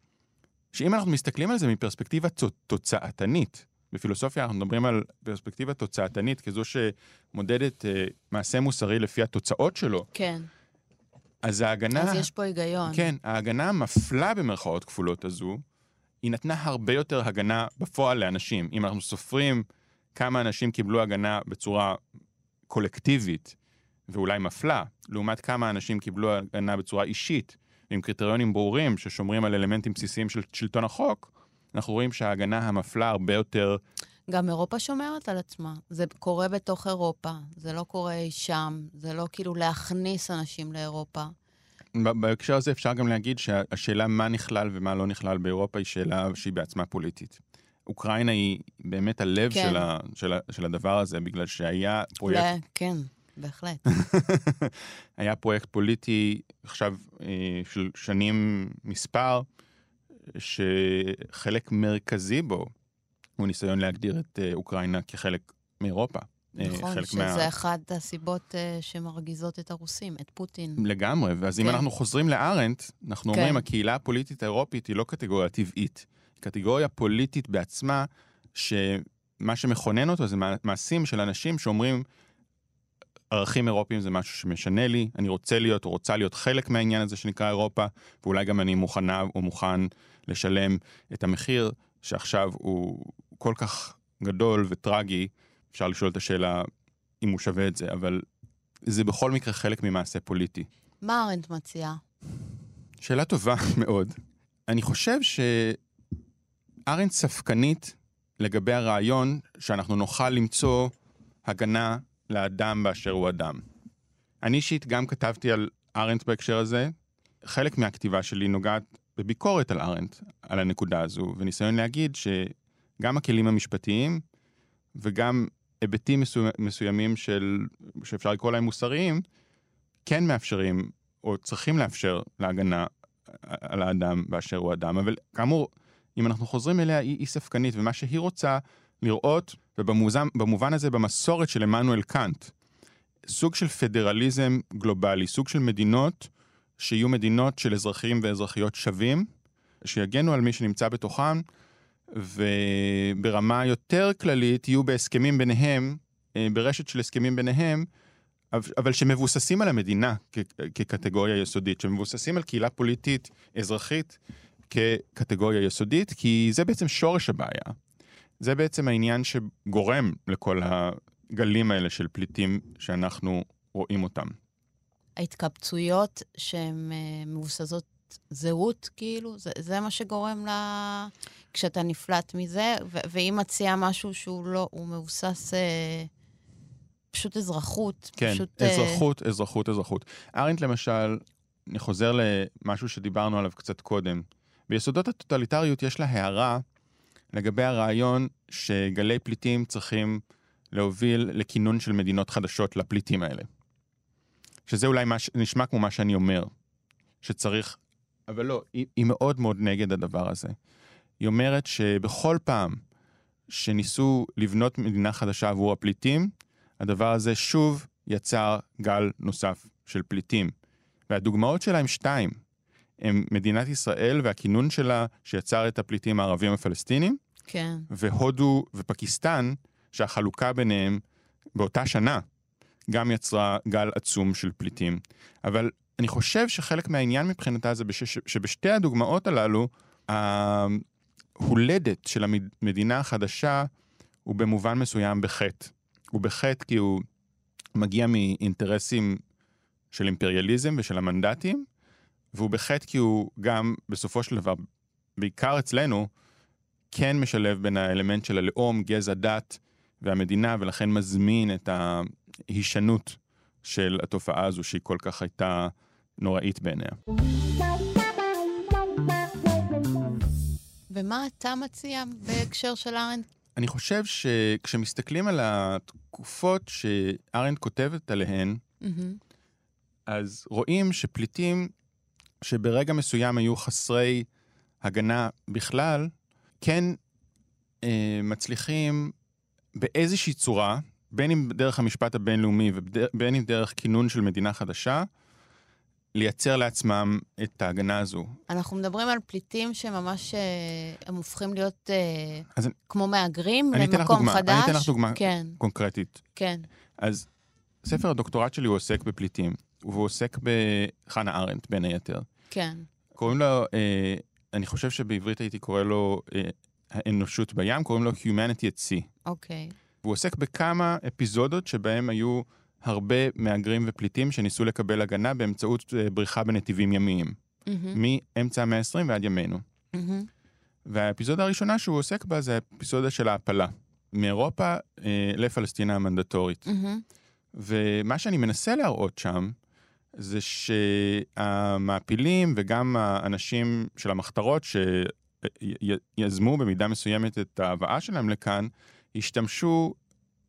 שאם אנחנו מסתכלים על זה מפרספקטיבה תוצאתנית, בפילוסופיה אנחנו מדברים על פרספקטיבה תוצאתנית כזו שמודדת אה, מעשה מוסרי לפי התוצאות שלו. כן. אז ההגנה... אז יש פה היגיון. כן, ההגנה המפלה במרכאות כפולות הזו, היא נתנה הרבה יותר הגנה בפועל לאנשים. אם אנחנו סופרים כמה אנשים קיבלו הגנה בצורה קולקטיבית ואולי מפלה, לעומת כמה אנשים קיבלו הגנה בצורה אישית, עם קריטריונים ברורים ששומרים על אלמנטים בסיסיים של שלטון החוק, אנחנו רואים שההגנה המפלה הרבה יותר... גם אירופה שומרת על עצמה. זה קורה בתוך אירופה, זה לא קורה שם, זה לא כאילו להכניס אנשים לאירופה. בהקשר הזה אפשר גם להגיד שהשאלה מה נכלל ומה לא נכלל באירופה היא שאלה שהיא בעצמה פוליטית. אוקראינה היא באמת הלב כן. של, ה, של, ה, של הדבר הזה, בגלל שהיה פרויקט... לא, כן, בהחלט. היה פרויקט פוליטי עכשיו אה, של שנים מספר, שחלק מרכזי בו הוא ניסיון להגדיר את אה, אוקראינה כחלק מאירופה. אה, נכון, שזה אחת הסיבות אה, שמרגיזות את הרוסים, את פוטין. לגמרי, ואז אם כן. אנחנו חוזרים לארנדט, אנחנו כן. אומרים, הקהילה הפוליטית האירופית היא לא קטגוריה טבעית, קטגוריה פוליטית בעצמה, שמה שמכונן אותו זה מע- מעשים של אנשים שאומרים, ערכים אירופיים זה משהו שמשנה לי, אני רוצה להיות או רוצה להיות חלק מהעניין הזה שנקרא אירופה, ואולי גם אני מוכנה או מוכן לשלם את המחיר שעכשיו הוא כל כך גדול וטרגי, אפשר לשאול את השאלה אם הוא שווה את זה, אבל זה בכל מקרה חלק ממעשה פוליטי. מה ארנדט מציעה? שאלה טובה מאוד. אני חושב שארנדט ספקנית לגבי הרעיון שאנחנו נוכל למצוא הגנה לאדם באשר הוא אדם. אני אישית גם כתבתי על ארנט בהקשר הזה. חלק מהכתיבה שלי נוגעת בביקורת על ארנט, על הנקודה הזו, וניסיון להגיד שגם הכלים המשפטיים וגם היבטים מסו... מסוימים של, שאפשר לקרוא להם מוסריים, כן מאפשרים, או צריכים לאפשר להגנה על האדם באשר הוא אדם. אבל כאמור, אם אנחנו חוזרים אליה, היא, היא ספקנית, ומה שהיא רוצה לראות, ובמובן הזה במסורת של עמנואל קאנט, סוג של פדרליזם גלובלי, סוג של מדינות שיהיו מדינות של אזרחים ואזרחיות שווים, שיגנו על מי שנמצא בתוכן, וברמה יותר כללית יהיו בהסכמים ביניהם, אה, ברשת של הסכמים ביניהם, אבל שמבוססים על המדינה כקטגוריה יסודית, שמבוססים על קהילה פוליטית אזרחית כקטגוריה יסודית, כי זה בעצם שורש הבעיה. זה בעצם העניין שגורם לכל הגלים האלה של פליטים שאנחנו רואים אותם. ההתקבצויות שהן אה, מבוססות זהות, כאילו, זה, זה מה שגורם ל... כשאתה נפלט מזה, ו- והיא מציעה משהו שהוא לא, הוא מבוסס... אה, פשוט אזרחות. כן, פשוט, אזרחות, אה... אזרחות, אזרחות. ארנט למשל, אני חוזר למשהו שדיברנו עליו קצת קודם. ביסודות הטוטליטריות יש לה הערה לגבי הרעיון שגלי פליטים צריכים להוביל לכינון של מדינות חדשות לפליטים האלה. שזה אולי מש, נשמע כמו מה שאני אומר, שצריך, אבל לא, היא, היא מאוד מאוד נגד הדבר הזה. היא אומרת שבכל פעם שניסו לבנות מדינה חדשה עבור הפליטים, הדבר הזה שוב יצר גל נוסף של פליטים. והדוגמאות שלה הם שתיים. הם מדינת ישראל והכינון שלה שיצר את הפליטים הערבים הפלסטינים, כן. והודו ופקיסטן, שהחלוקה ביניהם באותה שנה גם יצרה גל עצום של פליטים. אבל אני חושב שחלק מהעניין מבחינתה זה בש... שבשתי הדוגמאות הללו, ההולדת של המדינה החדשה הוא במובן מסוים בחטא. הוא בחטא כי הוא מגיע מאינטרסים של אימפריאליזם ושל המנדטים, והוא בחטא כי הוא גם, בסופו של דבר, בעיקר אצלנו, כן משלב בין האלמנט של הלאום, גזע, דת והמדינה, ולכן מזמין את ההישנות של התופעה הזו, שהיא כל כך הייתה נוראית בעיניה. ומה אתה מציע בהקשר של ארנד? אני חושב שכשמסתכלים על התקופות שארנד כותבת עליהן, mm-hmm. אז רואים שפליטים שברגע מסוים היו חסרי הגנה בכלל, כן אה, מצליחים באיזושהי צורה, בין אם דרך המשפט הבינלאומי ובין אם דרך כינון של מדינה חדשה, לייצר לעצמם את ההגנה הזו. אנחנו מדברים על פליטים שממש, אה, הם הופכים להיות אה, אז כמו מהגרים למקום דוגמה, חדש. אני אתן לך דוגמה כן. קונקרטית. כן. אז ספר הדוקטורט שלי הוא עוסק בפליטים, והוא עוסק בחנה ארנדט בין היתר. כן. קוראים לו, אה, אני חושב שבעברית הייתי קורא לו אה, האנושות בים, קוראים לו Humanity at Sea. אוקיי. והוא עוסק בכמה אפיזודות שבהם היו הרבה מהגרים ופליטים שניסו לקבל הגנה באמצעות אה, בריחה בנתיבים ימיים. Mm-hmm. מאמצע המאה ה-20 ועד ימינו. Mm-hmm. והאפיזודה הראשונה שהוא עוסק בה זה האפיזודה של ההעפלה. מאירופה אה, לפלסטינה המנדטורית. Mm-hmm. ומה שאני מנסה להראות שם, זה שהמעפילים וגם האנשים של המחתרות שיזמו במידה מסוימת את ההבאה שלהם לכאן, השתמשו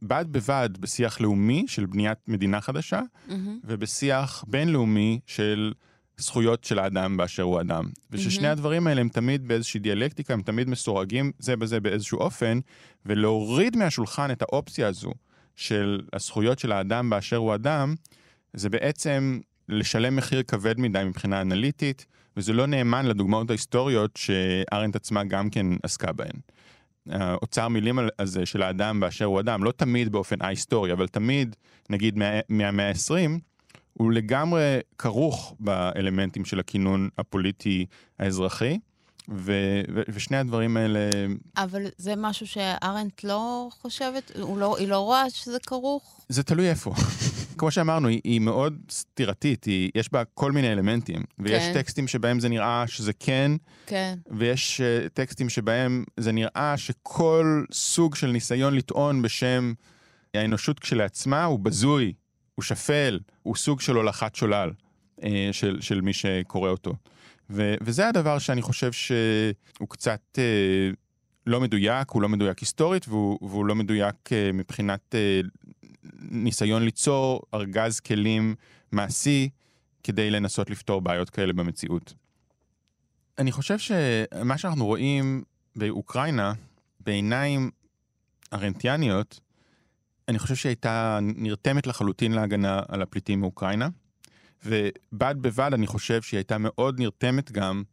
בד בבד בשיח לאומי של בניית מדינה חדשה, mm-hmm. ובשיח בינלאומי של זכויות של האדם באשר הוא אדם. וששני mm-hmm. הדברים האלה הם תמיד באיזושהי דיאלקטיקה, הם תמיד מסורגים זה בזה באיזשהו אופן, ולהוריד מהשולחן את האופציה הזו של הזכויות של האדם באשר הוא אדם, זה בעצם לשלם מחיר כבד מדי מבחינה אנליטית, וזה לא נאמן לדוגמאות ההיסטוריות שארנט עצמה גם כן עסקה בהן. האוצר מילים הזה של האדם באשר הוא אדם, לא תמיד באופן א-היסטורי, אבל תמיד, נגיד מהמאה ה-20, הוא לגמרי כרוך באלמנטים של הכינון הפוליטי האזרחי. ו- ו- ושני הדברים האלה... אבל זה משהו שארנט לא חושבת, לא, היא לא רואה שזה כרוך? זה תלוי איפה. כמו שאמרנו, היא, היא מאוד סתירתית, היא, יש בה כל מיני אלמנטים. ויש כן. טקסטים שבהם זה נראה שזה כן, כן. ויש uh, טקסטים שבהם זה נראה שכל סוג של ניסיון לטעון בשם האנושות כשלעצמה הוא בזוי, הוא שפל, הוא סוג של הולכת שולל uh, של, של מי שקורא אותו. ו, וזה הדבר שאני חושב שהוא קצת uh, לא מדויק, הוא לא מדויק היסטורית, והוא, והוא לא מדויק uh, מבחינת uh, ניסיון ליצור ארגז כלים מעשי כדי לנסות לפתור בעיות כאלה במציאות. אני חושב שמה שאנחנו רואים באוקראינה, בעיניים ארנטיאניות, אני חושב שהיא הייתה נרתמת לחלוטין להגנה על הפליטים מאוקראינה, ובד בבד אני חושב שהיא הייתה מאוד נרתמת גם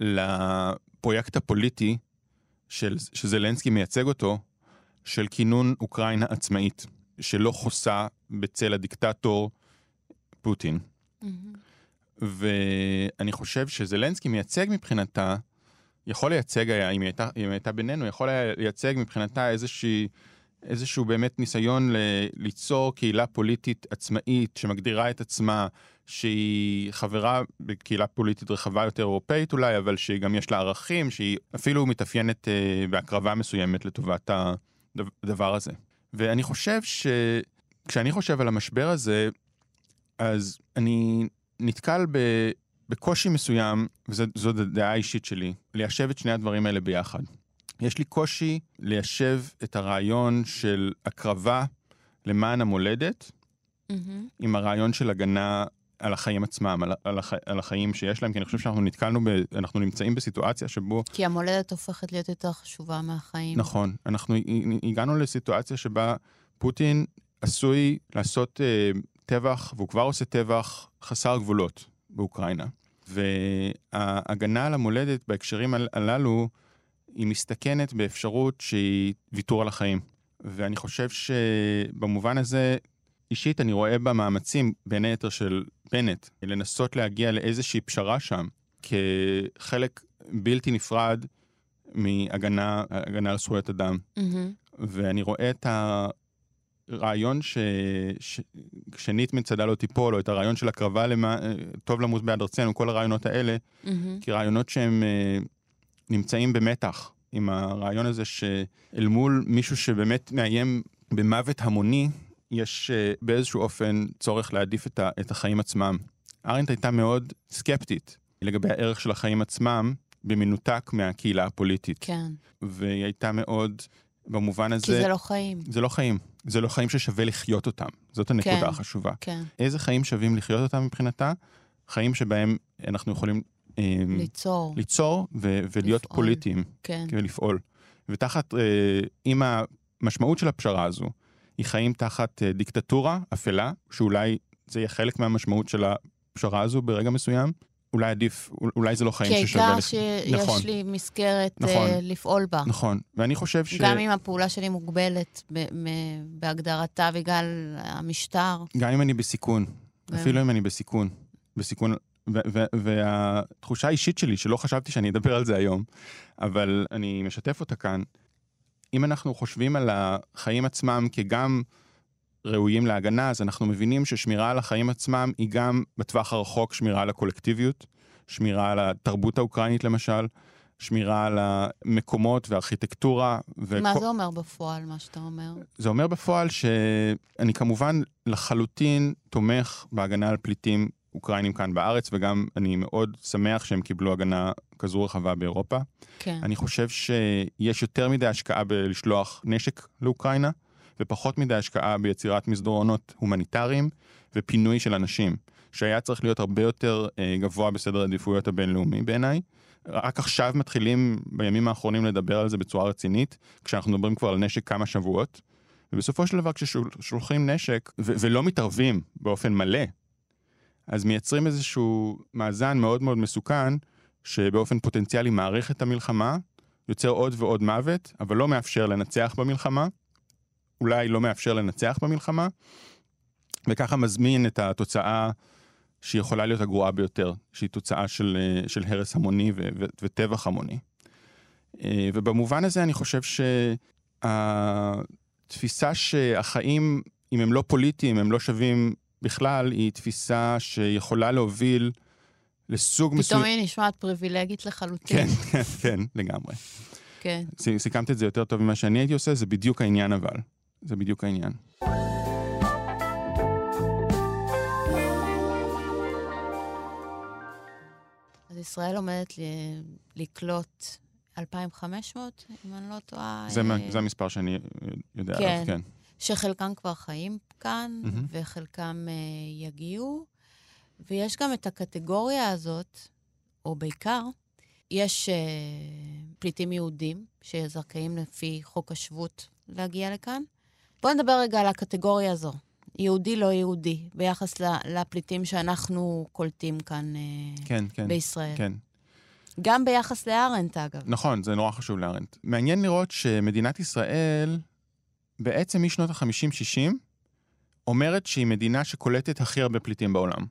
לפרויקט הפוליטי של, שזלנסקי מייצג אותו, של כינון אוקראינה עצמאית, שלא חוסה בצל הדיקטטור פוטין. מהמם. ואני חושב שזלנסקי מייצג מבחינתה, יכול לייצג היה, אם היא הייתה, אם הייתה בינינו, יכול היה לייצג מבחינתה איזושהי, איזשהו באמת ניסיון ל, ליצור קהילה פוליטית עצמאית שמגדירה את עצמה, שהיא חברה בקהילה פוליטית רחבה יותר אירופאית אולי, אבל שגם יש לה ערכים, שהיא אפילו מתאפיינת אה, בהקרבה מסוימת לטובת הדבר הזה. ואני חושב שכשאני חושב על המשבר הזה, אז אני נתקל ב, בקושי מסוים, וזאת הדעה האישית שלי, ליישב את שני הדברים האלה ביחד. יש לי קושי ליישב את הרעיון של הקרבה למען המולדת, מהמם. עם הרעיון של הגנה על החיים עצמם, על, על, הח, על החיים שיש להם, כי אני חושב שאנחנו נתקלנו, ב, אנחנו נמצאים בסיטואציה שבו, כי המולדת הופכת להיות יותר חשובה מהחיים. נכון, אנחנו הגענו לסיטואציה שבה פוטין עשוי לעשות אה, טבח, והוא כבר עושה טבח חסר גבולות באוקראינה. וההגנה על המולדת בהקשרים הל- הללו, היא מסתכנת באפשרות שהיא ויתור על החיים. ואני חושב שבמובן הזה, אישית אני רואה במאמצים, בין היתר של בנט, לנסות להגיע לאיזושהי פשרה שם, כחלק בלתי נפרד מהגנה הגנה על זכויות אדם. מהמם. ואני רואה את הרעיון ש... ש... שנית מצדה לא תיפול, או את הרעיון של הקרבה למה... טוב למות בעד ארצנו, כל הרעיונות האלה, מהמם. כרעיונות שהם אה, נמצאים במתח עם הרעיון הזה שאל מול מישהו שבאמת מאיים במוות המוני, יש אה, באיזשהו אופן צורך להעדיף את, ה... את החיים עצמם. ארנט הייתה מאוד סקפטית לגבי הערך של החיים עצמם, במנותק מהקהילה הפוליטית. כן. והיא הייתה מאוד, במובן הזה... כי זה לא חיים. זה לא חיים. זה לא חיים ששווה לחיות אותם. זאת הנקודה כן. החשובה. כן. איזה חיים שווים לחיות אותם מבחינתה? חיים שבהם אנחנו יכולים אה, ליצור. ליצור ו- ולהיות לפעול. פוליטיים כן. ולפעול. ותחת, אה, אם המשמעות של הפשרה הזו היא חיים תחת אה, דיקטטורה אפלה, שאולי זה יהיה חלק מהמשמעות של הפשרה הזו ברגע מסוים, אולי עדיף, אולי זה לא חיים כי ששווה... העיקר לח- שיש נכון. לי מסגרת נכון. אה, לפעול בה. נכון, ואני חושב ש... גם אם הפעולה שלי מוגבלת בהגדרתה בגלל המשטר. גם אם אני בסיכון, גם. אפילו אם אני בסיכון, בסיכון, והתחושה האישית שלי, שלא חשבתי שאני אדבר על זה היום, אבל אני משתף אותה כאן, אם אנחנו חושבים על החיים עצמם כגם ראויים להגנה, אז אנחנו מבינים ששמירה על החיים עצמם היא גם בטווח הרחוק שמירה על הקולקטיביות, שמירה על התרבות האוקראינית למשל, שמירה על המקומות והארכיטקטורה. מה וכל- זה אומר בפועל, מה שאתה אומר? זה אומר בפועל שאני כמובן לחלוטין תומך בהגנה על פליטים אוקראינים כאן בארץ, וגם אני מאוד שמח שהם קיבלו הגנה כזו רחבה באירופה. כן. אני חושב שיש יותר מדי השקעה בלשלוח נשק לאוקראינה, ופחות מדי השקעה ביצירת מסדרונות הומניטריים ופינוי של אנשים, שהיה צריך להיות הרבה יותר אה, גבוה בסדר העדיפויות הבינלאומי בעיניי. רק עכשיו מתחילים בימים האחרונים לדבר על זה בצורה רצינית, כשאנחנו מדברים כבר על נשק כמה שבועות. ובסופו של דבר כששולחים נשק ו- ולא מתערבים באופן מלא, אז מייצרים איזשהו מאזן מאוד מאוד מסוכן, שבאופן פוטנציאלי מעריך את המלחמה, יוצר עוד ועוד מוות, אבל לא מאפשר לנצח במלחמה, אולי לא מאפשר לנצח במלחמה, וככה מזמין את התוצאה שיכולה להיות הגרועה ביותר, שהיא תוצאה של, של הרס המוני ו- ו- וטבח המוני. אה, ובמובן הזה אני חושב שהתפיסה שהחיים אם הם לא פוליטיים, הם לא שווים בכלל, היא תפיסה שיכולה להוביל לסוג מסוים... פתאום היא נשמעת פריבילגית לחלוטין. כן, כן, כן, לגמרי. כן. סיכמת את זה יותר טוב ממה שאני הייתי עושה, זה בדיוק העניין אבל. זה בדיוק העניין. אז ישראל עומדת ל- לקלוט 2,500, אם אני לא טועה. זה, אה, זה המספר שאני יודע כן. עליו, כן. שחלקם כבר חיים כאן, מהמם. וחלקם אה, יגיעו. ויש גם את הקטגוריה הזאת, או בעיקר, יש אה, פליטים יהודים שזכאים לפי חוק השבות להגיע לכאן. בואו נדבר רגע על הקטגוריה הזו, יהודי לא יהודי, ביחס לפליטים שאנחנו קולטים כאן אה, כן, כן. בישראל. כן. גם ביחס לארנט, אגב. נכון, זה נורא חשוב לארנט. מעניין לראות שמדינת ישראל, בעצם משנות ה-50-60, אומרת שהיא מדינה שקולטת הכי הרבה פליטים בעולם.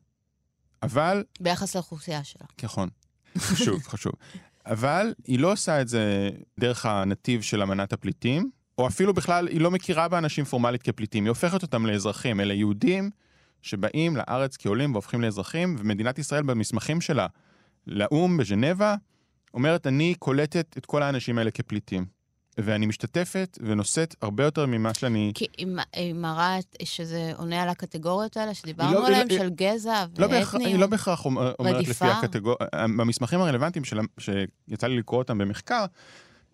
אבל, ביחס לאוכלוסייה שלה. נכון, חשוב, חשוב. אבל היא לא עושה את זה דרך הנתיב של אמנת הפליטים, או אפילו בכלל, היא לא מכירה באנשים פורמלית כפליטים, היא הופכת אותם לאזרחים. אלה יהודים שבאים לארץ כעולים והופכים לאזרחים, ומדינת ישראל במסמכים שלה לאו"ם בז'נבה, אומרת, אני קולטת את כל האנשים האלה כפליטים. ואני משתתפת ונושאת הרבה יותר ממה שאני... כי היא מראה שזה עונה על הקטגוריות האלה שדיברנו לא- עליהן, של גזע לא בהכרח, ואתני. היא לא בהכרח אומר- אומרת לפי? הקטגוריה, במסמכים הרלוונטיים של, שיצא לי לקרוא אותם במחקר,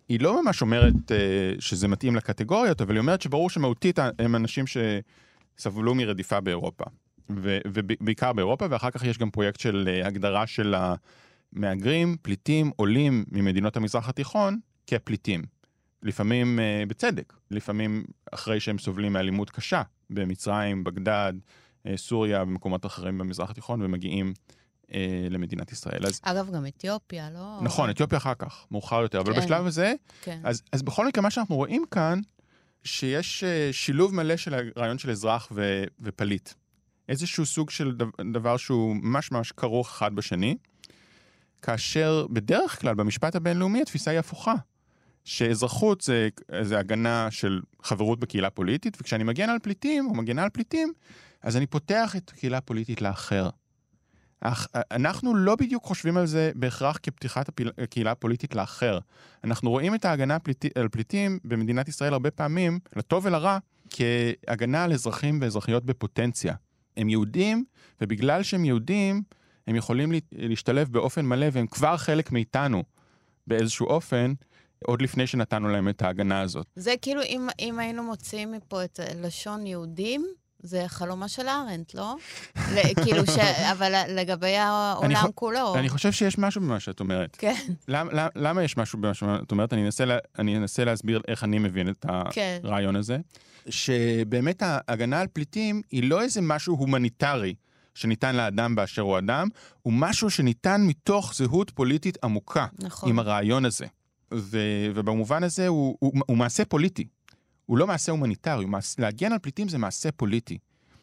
היא לא ממש אומרת אה, שזה מתאים לקטגוריות, אבל היא אומרת שברור שמהותית הם אנשים שסבלו מרדיפה באירופה. ו- ובעיקר באירופה, ואחר כך יש גם פרויקט של אה, הגדרה של המהגרים, פליטים, עולים ממדינות המזרח התיכון כפליטים. לפעמים אה, בצדק, לפעמים אחרי שהם סובלים מאלימות קשה במצרים, בגדד, אה, סוריה ומקומות אחרים במזרח התיכון ומגיעים אה, למדינת ישראל. אז אגב, גם אתיופיה, לא? נכון, אתיופיה אחר כך, מאוחר יותר, אבל כן. בשלב הזה, כן. אז, אז בכל מקרה מה שאנחנו רואים כאן, שיש אה, שילוב מלא של הרעיון של אזרח ו, ופליט. איזשהו סוג של דבר שהוא ממש ממש כרוך אחד בשני, כאשר בדרך כלל במשפט הבינלאומי התפיסה היא הפוכה. שאזרחות זה, זה הגנה של חברות בקהילה פוליטית, וכשאני מגן על פליטים, או מגנה על פליטים, אז אני פותח את הקהילה הפוליטית לאחר. אך אנחנו לא בדיוק חושבים על זה בהכרח כפתיחת הפיל- הקהילה הפוליטית לאחר. אנחנו רואים את ההגנה הפליטי, על פליטים במדינת ישראל הרבה פעמים, לטוב ולרע, כהגנה על אזרחים ואזרחיות בפוטנציה. הם יהודים, ובגלל שהם יהודים, הם יכולים לה- להשתלב באופן מלא, והם כבר חלק מאיתנו באיזשהו אופן, עוד לפני שנתנו להם את ההגנה הזאת. זה כאילו, אם, אם היינו מוציאים מפה את לשון יהודים, זה חלומה של ארנט, לא? ל- כאילו, ש... אבל לגבי העולם חו- כולו. אני חושב שיש משהו במה שאת אומרת. כן, למה, למה, למה יש משהו במה שאת אומרת? אני אנסה, לה, אני אנסה להסביר איך אני מבין את כן. הרעיון הזה. שבאמת ההגנה על פליטים היא לא איזה משהו הומניטרי שניתן לאדם באשר הוא אדם, הוא משהו שניתן מתוך זהות פוליטית עמוקה נכון. עם הרעיון הזה. ו, ובמובן הזה הוא, הוא, הוא מעשה פוליטי. הוא לא מעשה הומניטרי, הוא מעשה, להגן על פליטים זה מעשה פוליטי.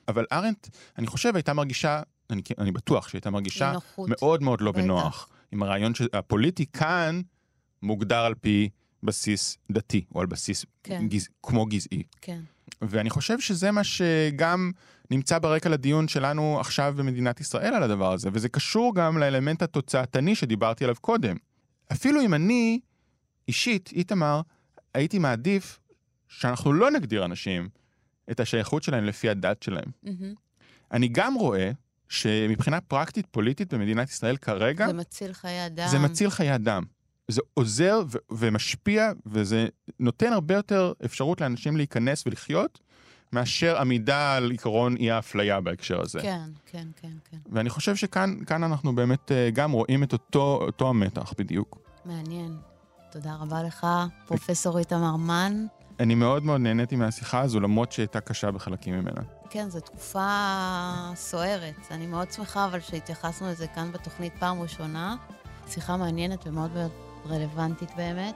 אבל ארנט, אני חושב, הייתה מרגישה, אני, אני בטוח שהייתה מרגישה נוחות. מאוד מאוד לא בטח. בנוח עם הרעיון שהפוליטי כאן מוגדר על פי בסיס דתי, או על בסיס כן. גז... כמו גזעי. כן. ואני חושב שזה מה שגם נמצא ברקע לדיון שלנו עכשיו במדינת ישראל על הדבר הזה, וזה קשור גם לאלמנט התוצאתני שדיברתי עליו קודם. אפילו אם אני, אישית, איתמר, הייתי מעדיף שאנחנו לא נגדיר אנשים את השייכות שלהם לפי הדת שלהם. מהמם. אני גם רואה שמבחינה פרקטית פוליטית במדינת ישראל כרגע, זה מציל חיי אדם. זה מציל חיי אדם. זה עוזר ו- ומשפיע, וזה נותן הרבה יותר אפשרות לאנשים להיכנס ולחיות, מאשר עמידה על עיקרון אי האפליה בהקשר הזה. כן, כן, כן, כן. ואני חושב שכאן כאן אנחנו באמת אה, גם רואים את אותו, אותו המתח בדיוק. מעניין. תודה רבה לך, פרופסור איתמר מן. אני מאוד מאוד נהניתי מהשיחה הזו, למרות שהייתה קשה בחלקים ממנה. כן, זו תקופה סוערת. אני מאוד שמחה, אבל שהתייחסנו לזה כאן בתוכנית פעם ראשונה. שיחה מעניינת ומאוד מאוד רלוונטית באמת.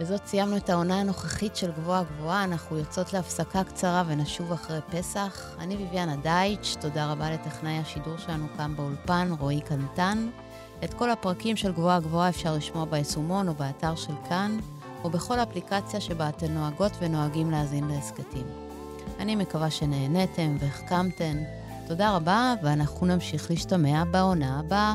בזאת סיימנו את העונה הנוכחית של גבוהה גבוהה. אנחנו יוצאות להפסקה קצרה ונשוב אחרי פסח. אני ביביאנה דייטש, תודה רבה לטכנאי השידור שלנו כאן באולפן, רועי קנטן. את כל הפרקים של גבוהה גבוהה אפשר לשמוע ביישומון או באתר של כאן, או בכל אפליקציה שבה אתן נוהגות ונוהגים להאזין להסכתים. אני מקווה שנהניתם והחכמתן. תודה רבה, ואנחנו נמשיך להשתמע בעונה הבאה.